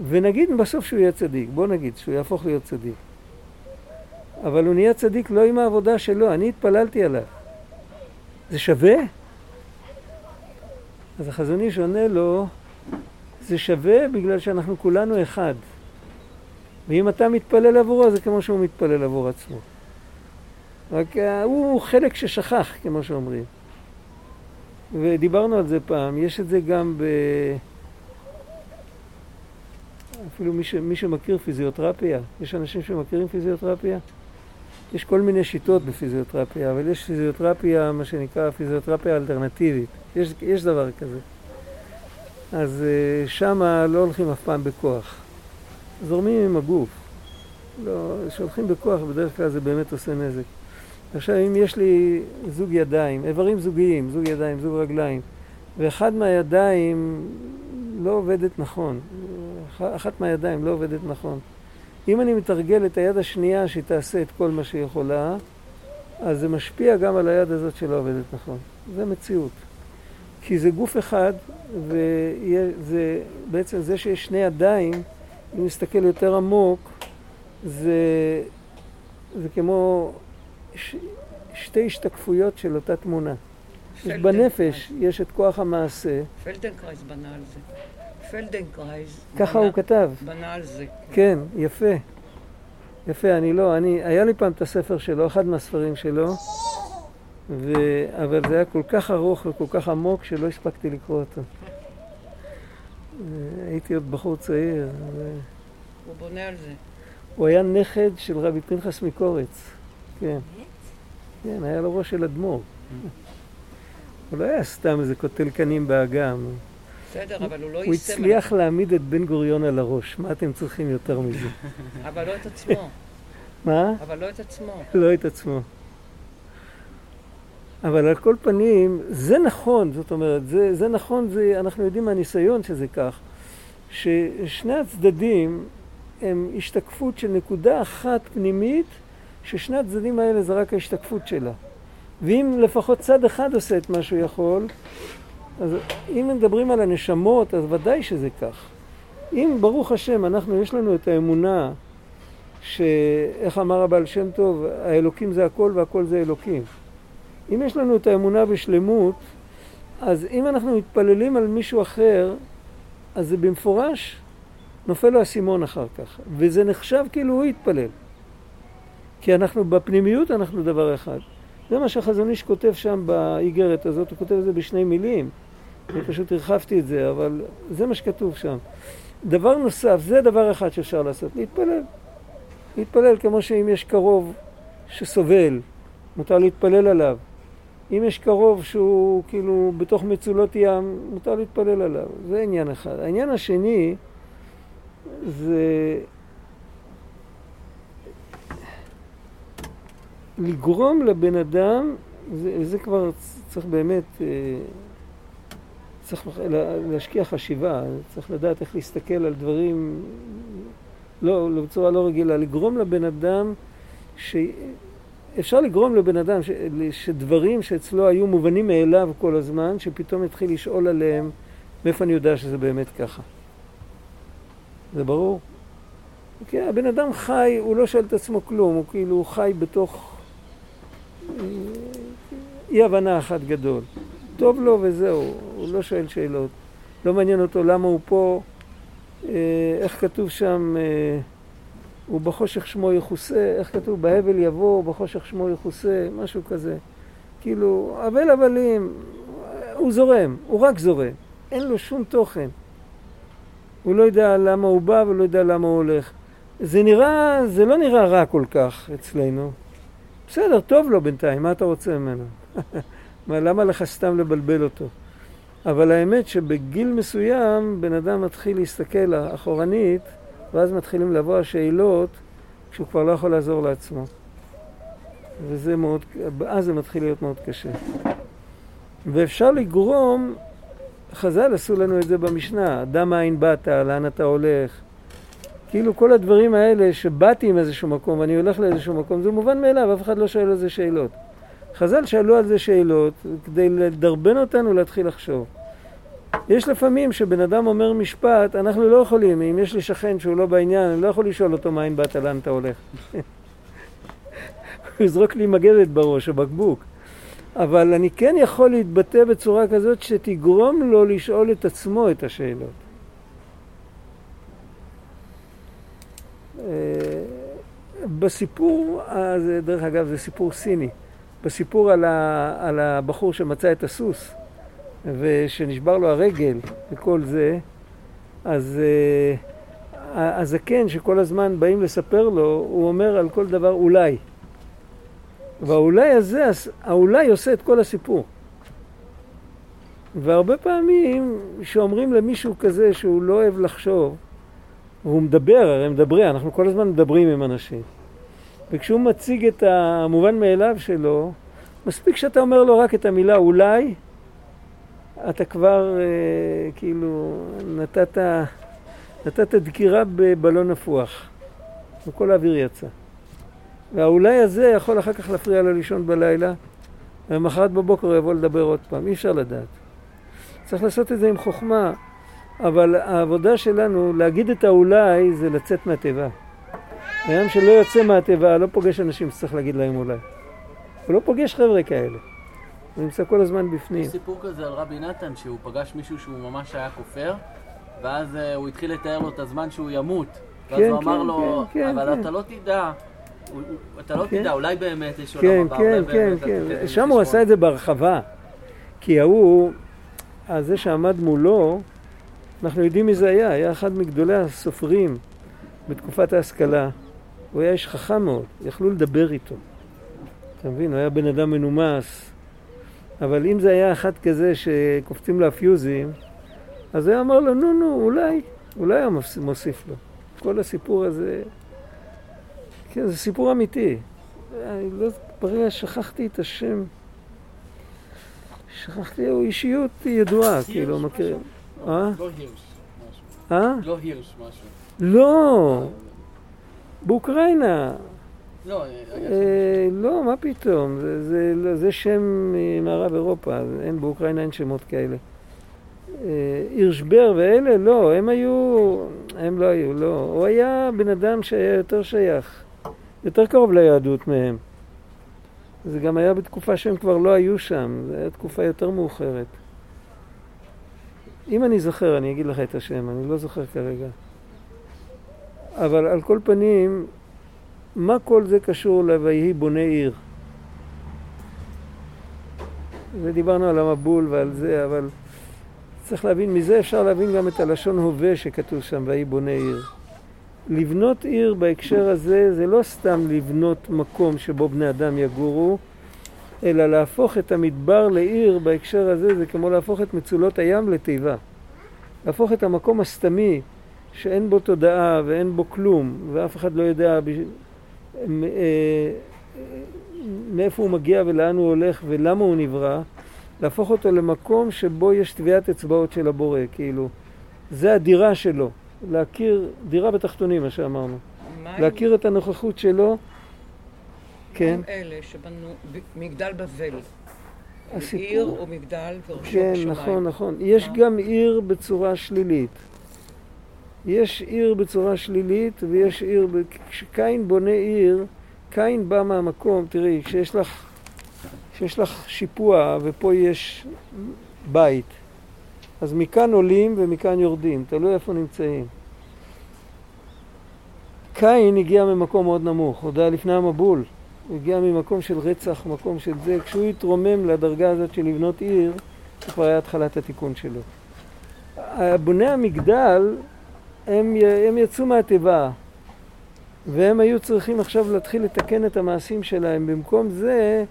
ונגיד בסוף שהוא יהיה צדיק, בוא נגיד שהוא יהפוך להיות צדיק. אבל הוא נהיה צדיק לא עם העבודה שלו, אני התפללתי עליו. זה שווה? אז החזון איש עונה לו, זה שווה בגלל שאנחנו כולנו אחד. ואם אתה מתפלל עבורו, זה כמו שהוא מתפלל עבור עצמו. רק אה, הוא חלק ששכח, כמו שאומרים. ודיברנו על זה פעם, יש את זה גם ב... אפילו מי, ש... מי שמכיר פיזיותרפיה, יש אנשים שמכירים פיזיותרפיה? יש כל מיני שיטות בפיזיותרפיה, אבל יש פיזיותרפיה, מה שנקרא פיזיותרפיה אלטרנטיבית. יש, יש דבר כזה. אז uh, שמה לא הולכים אף פעם בכוח. זורמים עם הגוף. לא, כשהולכים בכוח בדרך כלל זה באמת עושה נזק. עכשיו אם יש לי זוג ידיים, איברים זוגיים, זוג ידיים, זוג רגליים, ואחד מהידיים לא עובדת נכון, אחת מהידיים לא עובדת נכון. אם אני מתרגל את היד השנייה שהיא תעשה את כל מה שהיא יכולה, אז זה משפיע גם על היד הזאת שלא עובדת נכון. זה מציאות. כי זה גוף אחד, וזה בעצם זה שיש שני ידיים, אם נסתכל יותר עמוק, זה, זה כמו ש, שתי השתקפויות של אותה תמונה. בנפש יש את כוח המעשה. פלדנקרייז בנה על זה. פלדנקרייז. ככה הוא כתב. בנה על זה. כן, יפה. יפה, אני לא, אני, היה לי פעם את הספר שלו, אחד מהספרים שלו, ו... אבל זה היה כל כך ארוך וכל כך עמוק שלא הספקתי לקרוא אותו. הייתי עוד בחור צעיר. ו... הוא בונה על זה. הוא היה נכד של רבי פנחס מקורץ. כן. כן, היה לו ראש של אדמו"ר. הוא לא היה סתם איזה קוטל קנים באגם. בסדר, אבל הוא לא הוא יישם... הצליח להעמיד את בן גוריון על הראש. מה אתם צריכים יותר מזה? אבל לא את עצמו. מה? אבל לא את עצמו. לא את עצמו. אבל על כל פנים, זה נכון, זאת אומרת, זה, זה נכון, זה, אנחנו יודעים מהניסיון שזה כך, ששני הצדדים הם השתקפות של נקודה אחת פנימית, ששני הצדדים האלה זה רק ההשתקפות שלה. ואם לפחות צד אחד עושה את מה שהוא יכול, אז אם מדברים על הנשמות, אז ודאי שזה כך. אם ברוך השם, אנחנו, יש לנו את האמונה שאיך אמר הבעל שם טוב, האלוקים זה הכל והכל זה אלוקים. אם יש לנו את האמונה בשלמות, אז אם אנחנו מתפללים על מישהו אחר, אז זה במפורש נופל לו האסימון אחר כך, וזה נחשב כאילו הוא התפלל. כי אנחנו בפנימיות אנחנו דבר אחד. זה מה שהחזון איש כותב שם באיגרת הזאת, הוא כותב את זה בשני מילים. אני פשוט הרחבתי את זה, אבל זה מה שכתוב שם. דבר נוסף, זה דבר אחד שאפשר לעשות, להתפלל. להתפלל כמו שאם יש קרוב שסובל, מותר להתפלל עליו. אם יש קרוב שהוא כאילו בתוך מצולות ים, מותר להתפלל עליו. זה עניין אחד. העניין השני זה לגרום לבן אדם, זה, זה כבר צריך באמת, אה, צריך להשקיע חשיבה, צריך לדעת איך להסתכל על דברים לא, בצורה לא רגילה, לגרום לבן אדם ש... אפשר לגרום לבן אדם ש... שדברים שאצלו היו מובנים מאליו כל הזמן, שפתאום יתחיל לשאול עליהם מאיפה אני יודע שזה באמת ככה. זה ברור? כי הבן אדם חי, הוא לא שואל את עצמו כלום, הוא כאילו הוא חי בתוך אה, אי הבנה אחת גדול. טוב לו וזהו, הוא לא שואל שאלות. לא מעניין אותו למה הוא פה, אה, איך כתוב שם, אה, ובחושך שמו יכוסה, איך כתוב? בהבל יבוא, ובחושך שמו יכוסה, משהו כזה. כאילו, אבל הבלים, הוא זורם, הוא רק זורם, אין לו שום תוכן. הוא לא יודע למה הוא בא ולא יודע למה הוא הולך. זה נראה, זה לא נראה רע כל כך אצלנו. בסדר, טוב לו בינתיים, מה אתה רוצה ממנו? מה, למה לך סתם לבלבל אותו? אבל האמת שבגיל מסוים בן אדם מתחיל להסתכל אחורנית ואז מתחילים לבוא השאלות כשהוא כבר לא יכול לעזור לעצמו. וזה מאוד, אז זה מתחיל להיות מאוד קשה. ואפשר לגרום, חז"ל עשו לנו את זה במשנה, דע מאין באת, לאן אתה הולך. כאילו כל הדברים האלה שבאתי עם איזשהו מקום ואני הולך לאיזשהו מקום, זה מובן מאליו, אף אחד לא שואל על זה שאלות. חז"ל שאלו על זה שאלות כדי לדרבן אותנו להתחיל לחשוב. יש לפעמים שבן אדם אומר משפט, אנחנו לא יכולים, אם יש לי שכן שהוא לא בעניין, אני לא יכול לשאול אותו מאין באת, לאן אתה הולך. הוא יזרוק לי מגבת בראש או בקבוק. אבל אני כן יכול להתבטא בצורה כזאת שתגרום לו לשאול את עצמו את השאלות. אה, בסיפור, הזה, דרך אגב, זה סיפור סיני. בסיפור על, ה, על הבחור שמצא את הסוס ושנשבר לו הרגל וכל זה, אז uh, הזקן שכל הזמן באים לספר לו, הוא אומר על כל דבר אולי. והאולי הזה, האולי עושה את כל הסיפור. והרבה פעמים שאומרים למישהו כזה שהוא לא אוהב לחשוב, והוא מדבר, הרי מדברים, אנחנו כל הזמן מדברים עם אנשים. וכשהוא מציג את המובן מאליו שלו, מספיק שאתה אומר לו רק את המילה אולי, אתה כבר אה, כאילו נתת, נתת דקירה בבלון נפוח, וכל האוויר יצא. והאולי הזה יכול אחר כך להפריע לו לישון בלילה, ומחרת בבוקר הוא יבוא לדבר עוד פעם, אי אפשר לדעת. צריך לעשות את זה עם חוכמה, אבל העבודה שלנו, להגיד את האולי, זה לצאת מהתיבה. אדם שלא יוצא מהתיבה, לא פוגש אנשים שצריך להגיד להם אולי. הוא לא פוגש חבר'ה כאלה. הוא נמצא כל הזמן בפנים. יש סיפור כזה על רבי נתן, שהוא פגש מישהו שהוא ממש היה כופר, ואז uh, הוא התחיל לתאר לו את הזמן שהוא ימות. ואז כן, הוא אמר כן, לו, כן, אבל כן. אתה לא תדע, אתה לא כן. תדע, אולי באמת יש עולם כן, הבא, כן, כן, כן. תיתן שם הוא. עשה את זה בהרחבה. כי ההוא, הזה שעמד מולו, אנחנו יודעים מי זה היה, היה אחד מגדולי הסופרים בתקופת ההשכלה. הוא היה איש חכם מאוד, יכלו לדבר איתו. אתה מבין? הוא היה בן אדם מנומס. אבל אם זה היה אחד כזה שקופצים לו הפיוזים, אז היה אמר לו, נו, נו, אולי, אולי היה מוס- מוסיף לו. כל הסיפור הזה, כן, זה סיפור אמיתי. אני לא, ברגע שכחתי את השם, שכחתי, הוא אישיות ידועה, כאילו, מכיר... אה? לא הירש משהו. אה? לא הירש משהו. לא, באוקראינה. לא, היה שם- אה, לא, מה פתאום, זה, לא- שם ממערב אירופה, אין, באוקראינה אין שמות כאלה. אה, הירשבר ואלה, לא, הם היו, הם לא היו, לא. הוא היה בן אדם שהיה יותר שייך, יותר קרוב ליהדות מהם. זה גם היה בתקופה שהם כבר לא היו שם, זו הייתה תקופה יותר מאוחרת. אם אני זוכר, אני אגיד לך את השם, אני לא זוכר כרגע. אבל על כל פנים, מה כל זה קשור ל"ויהי בונה עיר"? ודיברנו על המבול ועל זה, אבל צריך להבין, מזה אפשר להבין גם את הלשון הווה שכתוב שם, ויהי בונה עיר. לבנות עיר בהקשר הזה, זה לא סתם לבנות מקום שבו בני אדם יגורו, אלא להפוך את המדבר לעיר בהקשר הזה, זה כמו להפוך את מצולות הים לתיבה. להפוך את המקום הסתמי, שאין בו תודעה ואין בו כלום, ואף אחד לא יודע מאיפה הוא מגיע ולאן הוא הולך ולמה הוא נברא, להפוך אותו למקום שבו יש טביעת אצבעות של הבורא, כאילו. זה הדירה שלו, להכיר, דירה בתחתונים, מה שאמרנו. להכיר את הנוכחות שלו, כן, עם אלה שבנו מגדל בבל. הסיפור- עיר או מגדל וראשו כן, בשמיים. נכון, נכון. יש? גם עיר בצורה שלילית. יש עיר בצורה שלילית ויש עיר, כשקין בונה עיר, קין בא מהמקום, תראי, כשיש לך, כשיש לך שיפוע ופה יש בית, אז מכאן עולים ומכאן יורדים, תלוי איפה נמצאים. קין הגיע ממקום מאוד נמוך, עוד היה לפני המבול. הוא הגיע ממקום של רצח, מקום של זה. כשהוא התרומם לדרגה הזאת של לבנות עיר, זה כבר היה התחלת התיקון שלו. בוני המגדל, הם, הם יצאו מהתיבה, והם היו צריכים עכשיו להתחיל לתקן את המעשים שלהם. במקום זה,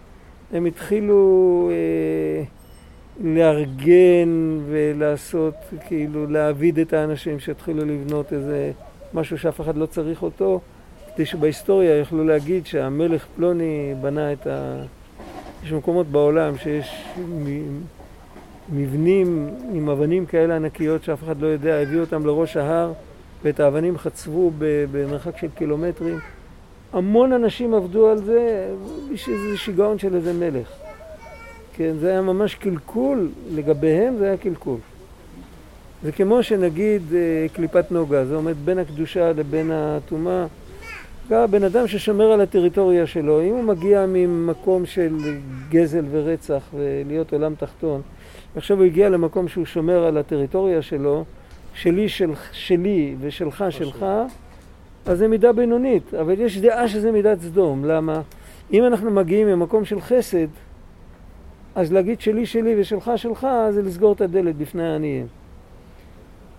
הם התחילו אה, לארגן ולעשות, כאילו, להעביד את האנשים שהתחילו לבנות איזה משהו שאף אחד לא צריך אותו, כדי שבהיסטוריה יוכלו להגיד שהמלך פלוני בנה את ה... יש מקומות בעולם שיש מבנים עם אבנים כאלה ענקיות שאף אחד לא יודע, הביאו אותם לראש ההר ואת האבנים חצבו במרחק של קילומטרים. המון אנשים עבדו על זה בשביל איזה שיגעון של איזה מלך. כן, זה היה ממש קלקול, לגביהם זה היה קלקול. זה כמו שנגיד אה, קליפת נוגה, זה עומד בין הקדושה לבין הטומאה. גם בן אדם ששומר על הטריטוריה שלו, אם הוא מגיע ממקום של גזל ורצח ולהיות עולם תחתון, עכשיו הוא הגיע למקום שהוא שומר על הטריטוריה שלו, שלי, של, שלי ושלך שלך, אז זה מידה בינונית, אבל יש דעה שזה מידת סדום. למה? אם אנחנו מגיעים ממקום של חסד, אז להגיד שלי שלי ושלך שלך זה לסגור את הדלת בפני העניים.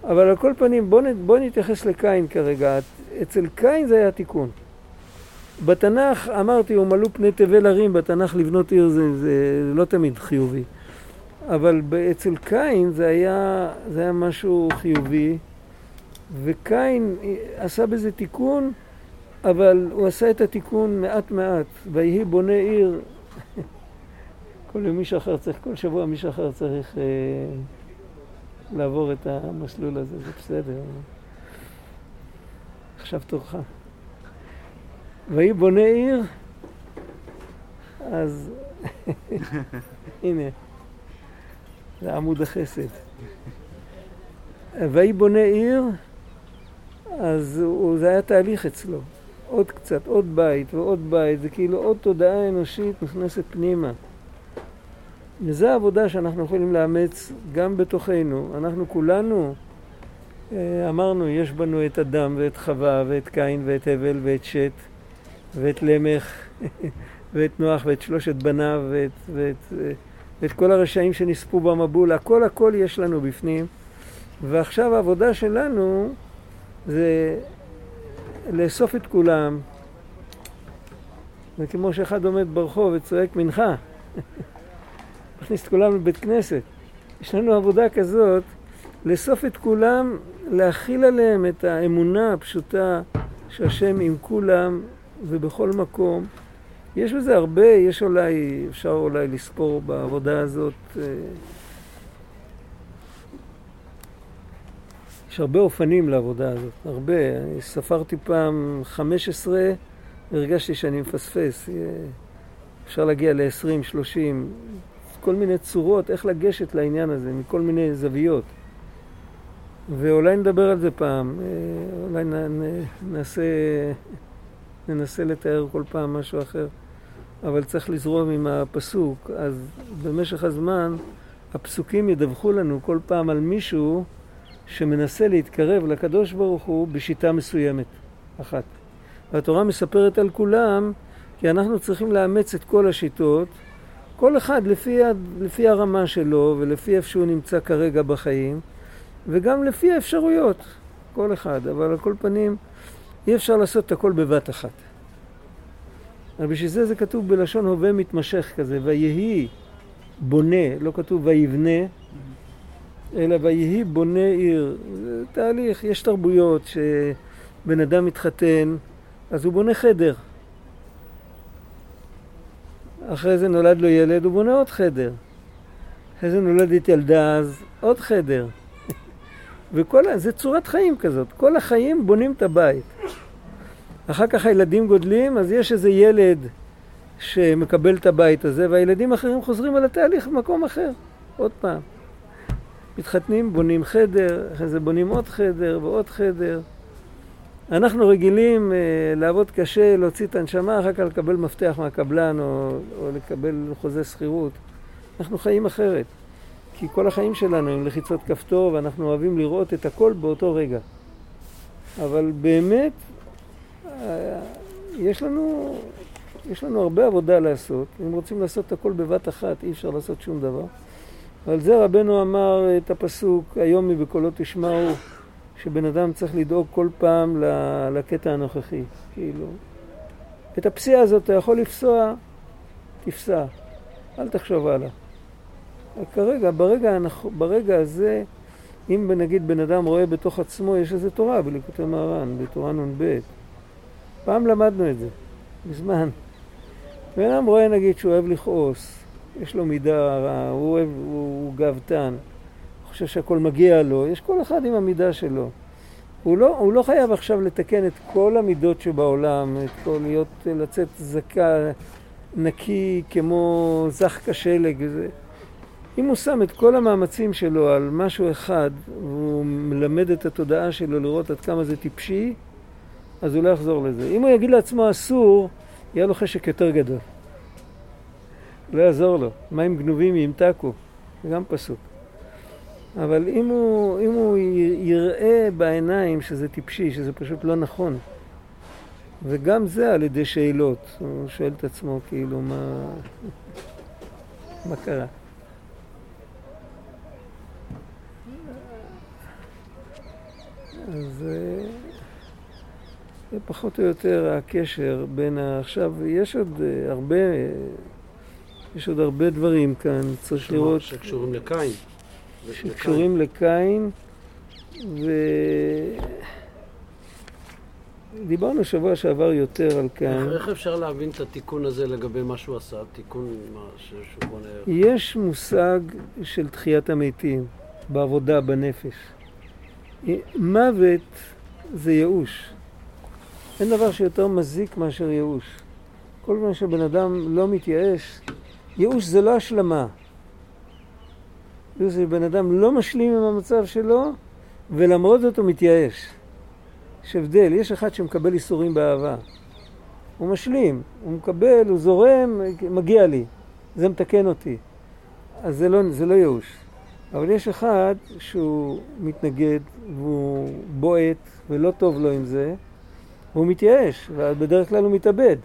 אבל על כל פנים, בואו בוא נתייחס לקין כרגע. אצל קין זה היה תיקון. בתנ"ך, אמרתי, הוא מלאו פני תבל הרים, בתנ"ך לבנות עיר זה, זה לא תמיד חיובי. אבל אצל קין זה היה, זה היה משהו חיובי, וקין עשה בזה תיקון, אבל הוא עשה את התיקון מעט מעט. ויהי בונה עיר, כל יום מישהו אחר צריך, כל שבוע מישהו אחר צריך אה, לעבור את המסלול הזה, זה בסדר. עכשיו תורך. ויהי בונה עיר, אז הנה, זה עמוד החסד. ויהי בונה עיר, אז הוא, זה היה תהליך אצלו. עוד קצת, עוד בית ועוד בית, זה כאילו עוד תודעה אנושית נכנסת פנימה. וזו העבודה שאנחנו יכולים לאמץ גם בתוכנו. אנחנו כולנו אה, אמרנו, יש בנו את אדם ואת חווה ואת קין ואת הבל ואת שת ואת למך ואת נוח ואת שלושת בניו ואת, ואת, ואת כל הרשעים שנספו במבול. הכל הכל יש לנו בפנים. ועכשיו העבודה שלנו זה לאסוף את כולם. זה כמו שאחד עומד ברחוב וצועק מנחה. מכניס את כולם לבית כנסת. יש לנו עבודה כזאת, לאסוף את כולם, להכיל עליהם את האמונה הפשוטה שהשם עם כולם ובכל מקום. יש בזה הרבה, יש אולי, אפשר אולי לספור בעבודה הזאת. אה, יש הרבה אופנים לעבודה הזאת, הרבה. אני ספרתי פעם 15, הרגשתי שאני מפספס. אפשר להגיע ל-20, 30, כל מיני צורות איך לגשת לעניין הזה, מכל מיני זוויות. ואולי נדבר על זה פעם, אה, אולי נעשה, ננסה לתאר כל פעם משהו אחר, אבל צריך לזרום עם הפסוק. אז במשך הזמן הפסוקים ידווחו לנו כל פעם על מישהו שמנסה להתקרב לקדוש ברוך הוא בשיטה מסוימת, אחת. והתורה מספרת על כולם, כי אנחנו צריכים לאמץ את כל השיטות כל אחד לפי, לפי הרמה שלו ולפי איפה שהוא נמצא כרגע בחיים וגם לפי האפשרויות, כל אחד. אבל על כל פנים אי אפשר לעשות את הכל בבת אחת. אבל בשביל זה זה כתוב בלשון הווה מתמשך כזה, ויהי בונה, לא כתוב ויבנה, אלא ויהי בונה עיר. זה תהליך, יש תרבויות שבן אדם מתחתן, אז הוא בונה חדר. אחרי זה נולד לו ילד, הוא בונה עוד חדר. אחרי זה נולדת ילדה, אז עוד חדר. וכל, זה צורת חיים כזאת. כל החיים בונים את הבית. אחר כך הילדים גודלים, אז יש איזה ילד שמקבל את הבית הזה, והילדים האחרים חוזרים על התהליך במקום אחר, עוד פעם. מתחתנים, בונים חדר, אחרי זה בונים עוד חדר ועוד חדר. אנחנו רגילים אה, לעבוד קשה, להוציא את הנשמה, אחר כך לקבל מפתח מהקבלן או, או לקבל חוזה שכירות. אנחנו חיים אחרת, כי כל החיים שלנו הם לחיצות כפתור ואנחנו אוהבים לראות את הכל באותו רגע. אבל באמת, יש לנו, יש לנו הרבה עבודה לעשות. אם רוצים לעשות הכל בבת אחת, אי אפשר לעשות שום דבר. ועל זה רבנו אמר את הפסוק, היום מבקולו תשמעו. שבן אדם צריך לדאוג כל פעם לקטע הנוכחי, כאילו. את הפסיעה הזאת אתה יכול לפסוע, תפסע, אל תחשוב הלאה. כרגע, ברגע, ברגע הזה, אם נגיד בן אדם רואה בתוך עצמו, יש איזה תורה בליקוטי מהר"ן, בתורה נ"ב. פעם למדנו את זה, מזמן. בן אדם רואה נגיד שהוא אוהב לכעוס, יש לו מידה רעה, הוא אוהב, הוא, הוא גאוותן. חושב שהכל מגיע לו, יש כל אחד עם המידה שלו. הוא לא, הוא לא חייב עכשיו לתקן את כל המידות שבעולם, את כל להיות, לצאת זכה, נקי כמו זך כשלג. זה. אם הוא שם את כל המאמצים שלו על משהו אחד, והוא מלמד את התודעה שלו לראות עד כמה זה טיפשי, אז הוא לא יחזור לזה. אם הוא יגיד לעצמו אסור, יהיה לו חשק יותר גדול. לא יעזור לו. מים גנובים ימתקו, זה גם פסוק. אבל אם הוא, אם הוא יראה בעיניים שזה טיפשי, שזה פשוט לא נכון, וגם זה על ידי שאלות, הוא שואל את עצמו כאילו מה, מה קרה. אז אה, זה פחות או יותר הקשר בין ה... עכשיו, יש עוד אה, הרבה, יש עוד הרבה דברים כאן, צריך לראות... שקשורים לקין. שקשורים לקין, ו... דיברנו שבוע שעבר יותר על קין. איך אפשר להבין את התיקון הזה לגבי מה שהוא עשה? תיקון מה שהוא בונה... יש מושג של תחיית המתים בעבודה, בנפש. מוות זה ייאוש. אין דבר שיותר מזיק מאשר ייאוש. כל זמן שבן אדם לא מתייאש, ייאוש זה לא השלמה. זה בן אדם לא משלים עם המצב שלו, ולמרות זאת הוא מתייאש. יש הבדל, יש אחד שמקבל איסורים באהבה. הוא משלים, הוא מקבל, הוא זורם, מגיע לי. זה מתקן אותי. אז זה לא, זה לא ייאוש. אבל יש אחד שהוא מתנגד והוא בועט ולא טוב לו עם זה, והוא מתייאש, ובדרך כלל הוא מתאבד.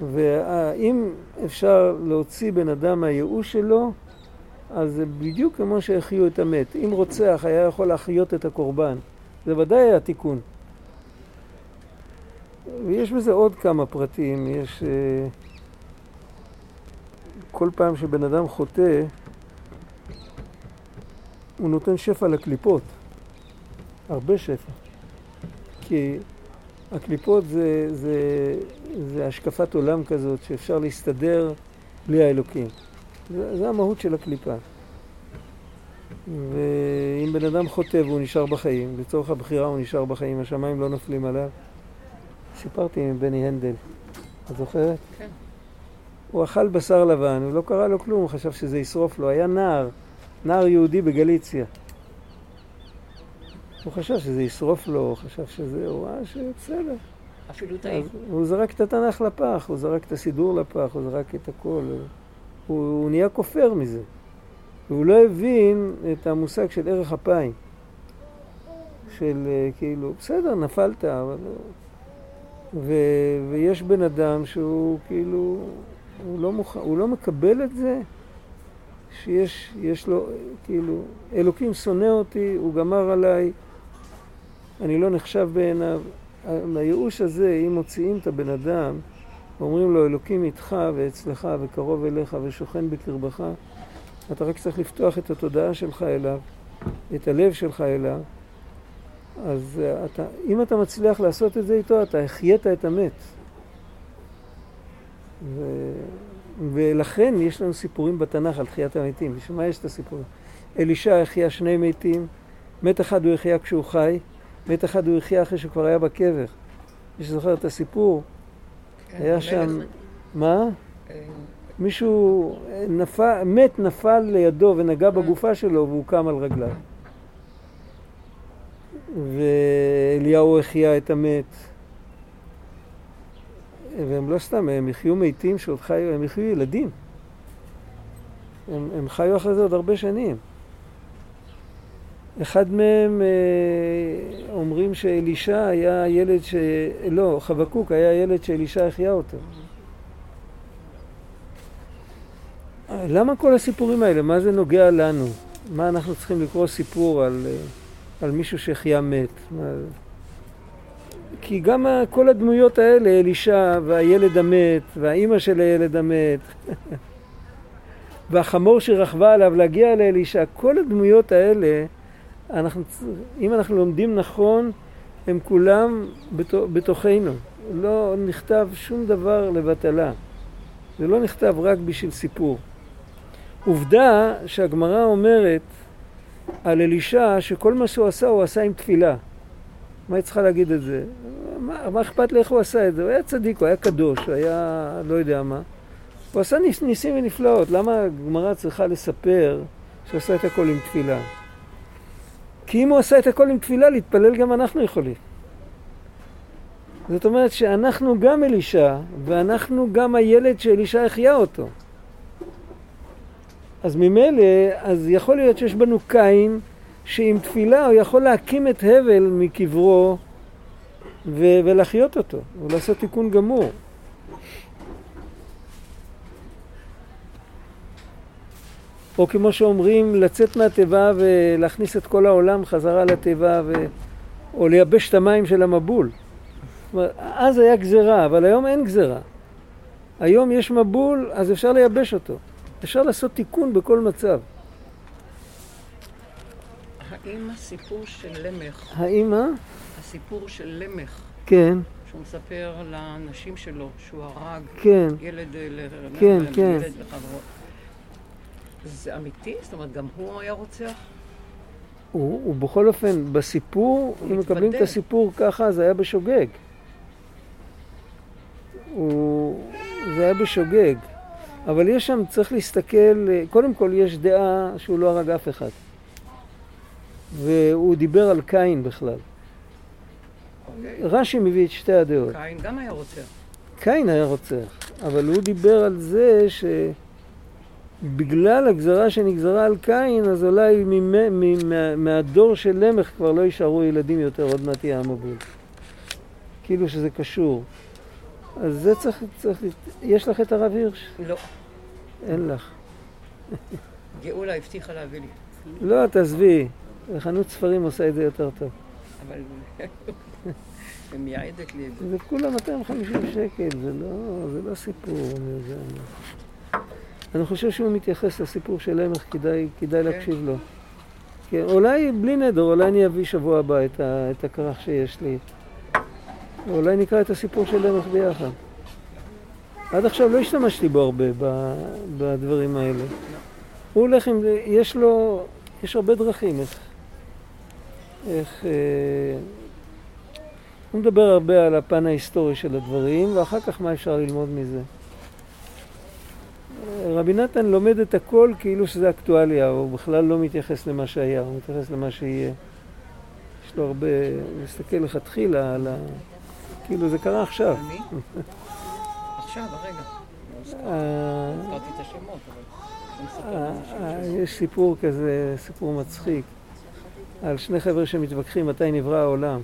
ואם אפשר להוציא בן אדם מהייאוש שלו, אז זה בדיוק כמו שהחיו את המת. אם רוצח היה יכול להחיות את הקורבן, זה ודאי היה תיקון. ויש בזה עוד כמה פרטים. יש... אה, כל פעם שבן אדם חוטא, הוא נותן שפע לקליפות. הרבה שפע. כי הקליפות זה, זה, זה השקפת עולם כזאת שאפשר להסתדר בלי האלוקים. זה, זה המהות של הקליפה. ואם בן אדם חוטא והוא נשאר בחיים, לצורך הבחירה הוא נשאר בחיים, השמיים לא נופלים עליו. סיפרתי עם בני הנדל, את זוכרת? כן. הוא אכל בשר לבן, הוא לא קרה לו כלום, הוא חשב שזה ישרוף לו. היה נער, נער יהודי בגליציה. הוא חשב שזה ישרוף לו, הוא חשב שזה, הוא ראה שבסדר. אפילו טעים. הוא זרק את התנ"ך לפח, הוא זרק את הסידור לפח, הוא זרק את הכל. הוא, הוא נהיה כופר מזה. והוא לא הבין את המושג של ערך אפיים. של אה, כאילו, בסדר, נפלת, אבל... ו, ויש בן אדם שהוא כאילו, הוא לא, מוכ... הוא לא מקבל את זה שיש יש לו, כאילו, אלוקים שונא אותי, הוא גמר עליי, אני לא נחשב בעיניו. הייאוש הזה, אם מוציאים את הבן אדם, ואומרים לו, אלוקים איתך ואצלך וקרוב אליך ושוכן בקרבך, אתה רק צריך לפתוח את התודעה שלך אליו, את הלב שלך אליו. אז אתה, אם אתה מצליח לעשות את זה איתו, אתה החיית את המת. ו... ולכן יש לנו סיפורים בתנ"ך על תחיית המתים. בשביל מה יש את הסיפורים? אלישע החיה שני מתים, מת אחד הוא החיה כשהוא חי, מת אחד הוא החיה אחרי שהוא כבר היה בקבר. מי שזוכר את הסיפור, כן, היה שם... מה? אה, מישהו נפל, מת נפל לידו ונגע בגופה שלו והוא קם על רגליו. ואליהו החיה את המת. והם לא סתם, הם יחיו מתים שעוד חיו, הם יחיו ילדים. הם, הם חיו אחרי זה עוד הרבה שנים. אחד מהם אה, אומרים שאלישע היה ילד ש... לא, חבקוק היה ילד שאלישע החיה אותו. למה כל הסיפורים האלה? מה זה נוגע לנו? מה אנחנו צריכים לקרוא סיפור על, אה, על מישהו שהחיה מת? מה... כי גם כל הדמויות האלה, אלישע והילד המת, והאימא של הילד המת, והחמור שרכבה עליו להגיע לאלישע, כל הדמויות האלה, אנחנו, אם אנחנו לומדים נכון, הם כולם בתו- בתוכנו. לא נכתב שום דבר לבטלה. זה לא נכתב רק בשביל סיפור. עובדה שהגמרא אומרת על אלישע שכל מה שהוא עשה הוא עשה עם תפילה. מה היא צריכה להגיד את זה? מה, מה אכפת לי איך הוא עשה את זה? הוא היה צדיק, הוא היה קדוש, הוא היה לא יודע מה. הוא עשה ניס, ניסים ונפלאות. למה הגמרא צריכה לספר שהוא עשה את הכל עם תפילה? כי אם הוא עשה את הכל עם תפילה, להתפלל גם אנחנו יכולים. זאת אומרת שאנחנו גם אלישע, ואנחנו גם הילד שאלישע החיה אותו. אז ממילא, אז יכול להיות שיש בנו קין, שעם תפילה הוא יכול להקים את הבל מקברו ו- ולהחיות אותו, ולעשות תיקון גמור. או כמו שאומרים, לצאת מהתיבה ולהכניס את כל העולם חזרה לתיבה, ו... או לייבש את המים של המבול. אז היה גזרה, אבל היום אין גזרה. היום יש מבול, אז אפשר לייבש אותו. אפשר לעשות תיקון בכל מצב. האם הסיפור של למך, האם מה? הסיפור של למך, כן, שהוא מספר לאנשים שלו שהוא הרג כן. ילד. כן, ל- כן. ילד לחברו, זה אמיתי? זאת אומרת, גם הוא היה רוצח? הוא, הוא בכל אופן, בסיפור, אם מקבלים את. הסיפור ככה, זה היה בשוגג. הוא, זה היה בשוגג. אבל יש שם, צריך להסתכל, קודם כל יש דעה שהוא לא הרג אף אחד. והוא דיבר על קין בכלל. אוקיי. רש"י מביא את שתי הדעות. קין גם היה רוצח. קין היה רוצח, אבל הוא דיבר על זה שבגלל הגזרה שנגזרה על קין, אז אולי ממ- מ- מה- מהדור של למך כבר לא יישארו ילדים יותר, עוד מעט יהיה המבול. כאילו שזה קשור. אז זה צריך, צריך, יש לך את הרב הירש? לא. אין לך. גאולה הבטיחה להביא לי. לא, תעזבי, חנות ספרים עושה את זה יותר טוב. אבל היא מייעדת לי את זה. זה כולה 250 שקל, זה לא, זה לא סיפור. אני, יודע. אני חושב שהוא מתייחס לסיפור של למך, כדאי, כדאי כן. להקשיב לו. כן, אולי בלי נדר, אולי אני אביא שבוע הבא את, ה, את הכרך שיש לי. אולי נקרא את הסיפור של למך ביחד. עד עכשיו לא השתמשתי בו הרבה ב, בדברים האלה. הוא הולך עם זה, יש לו, יש הרבה דרכים איך, איך אה, הוא מדבר הרבה על הפן ההיסטורי של הדברים, ואחר כך מה אפשר ללמוד מזה. רבי נתן לומד את הכל כאילו שזה אקטואליה, הוא בכלל לא מתייחס למה שהיה, הוא מתייחס למה שיהיה. יש לו הרבה, הוא מסתכל לכתחילה על ה... כאילו זה קרה עכשיו. עכשיו, הרגע. אה, אה, אה, יש סיפור כזה, סיפור מצחיק, על שני חבר'ה שמתווכחים מתי נברא העולם,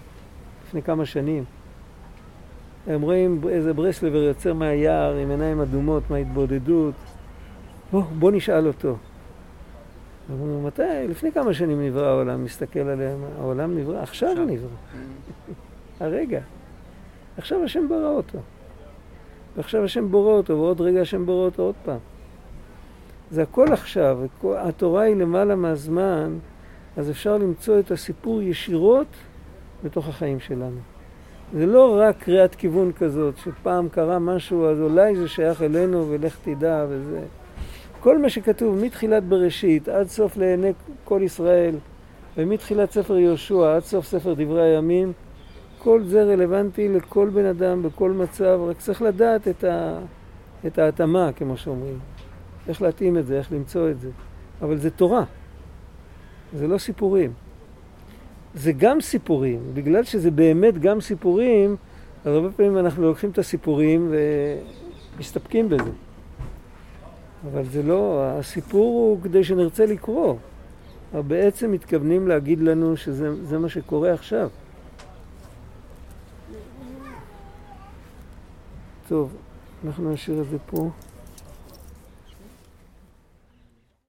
לפני כמה שנים. הם רואים איזה ברסלבר יוצר מהיער עם עיניים אדומות מההתבודדות. בוא, בוא נשאל אותו. אמרו, מתי? לפני כמה שנים נברא העולם? מסתכל עליהם, העולם נברא, עכשיו הוא. נברא, הרגע. עכשיו השם ברא אותו. ועכשיו השם בורא אותו, ועוד רגע השם בורא אותו עוד פעם. זה הכל עכשיו, התורה היא למעלה מהזמן, אז אפשר למצוא את הסיפור ישירות בתוך החיים שלנו. זה לא רק קריאת כיוון כזאת, שפעם קרה משהו, אז אולי זה שייך אלינו ולך תדע וזה. כל מה שכתוב מתחילת בראשית עד סוף לעיני כל ישראל, ומתחילת ספר יהושע עד סוף ספר דברי הימים, כל זה רלוונטי לכל בן אדם בכל מצב, רק צריך לדעת את, ה, את ההתאמה, כמו שאומרים. איך להתאים את זה, איך למצוא את זה. אבל זה תורה, זה לא סיפורים. זה גם סיפורים, בגלל שזה באמת גם סיפורים, הרבה פעמים אנחנו לוקחים את הסיפורים ומסתפקים בזה. אבל זה לא, הסיפור הוא כדי שנרצה לקרוא. בעצם מתכוונים להגיד לנו שזה זה מה שקורה עכשיו. טוב, אנחנו נשאיר את זה פה.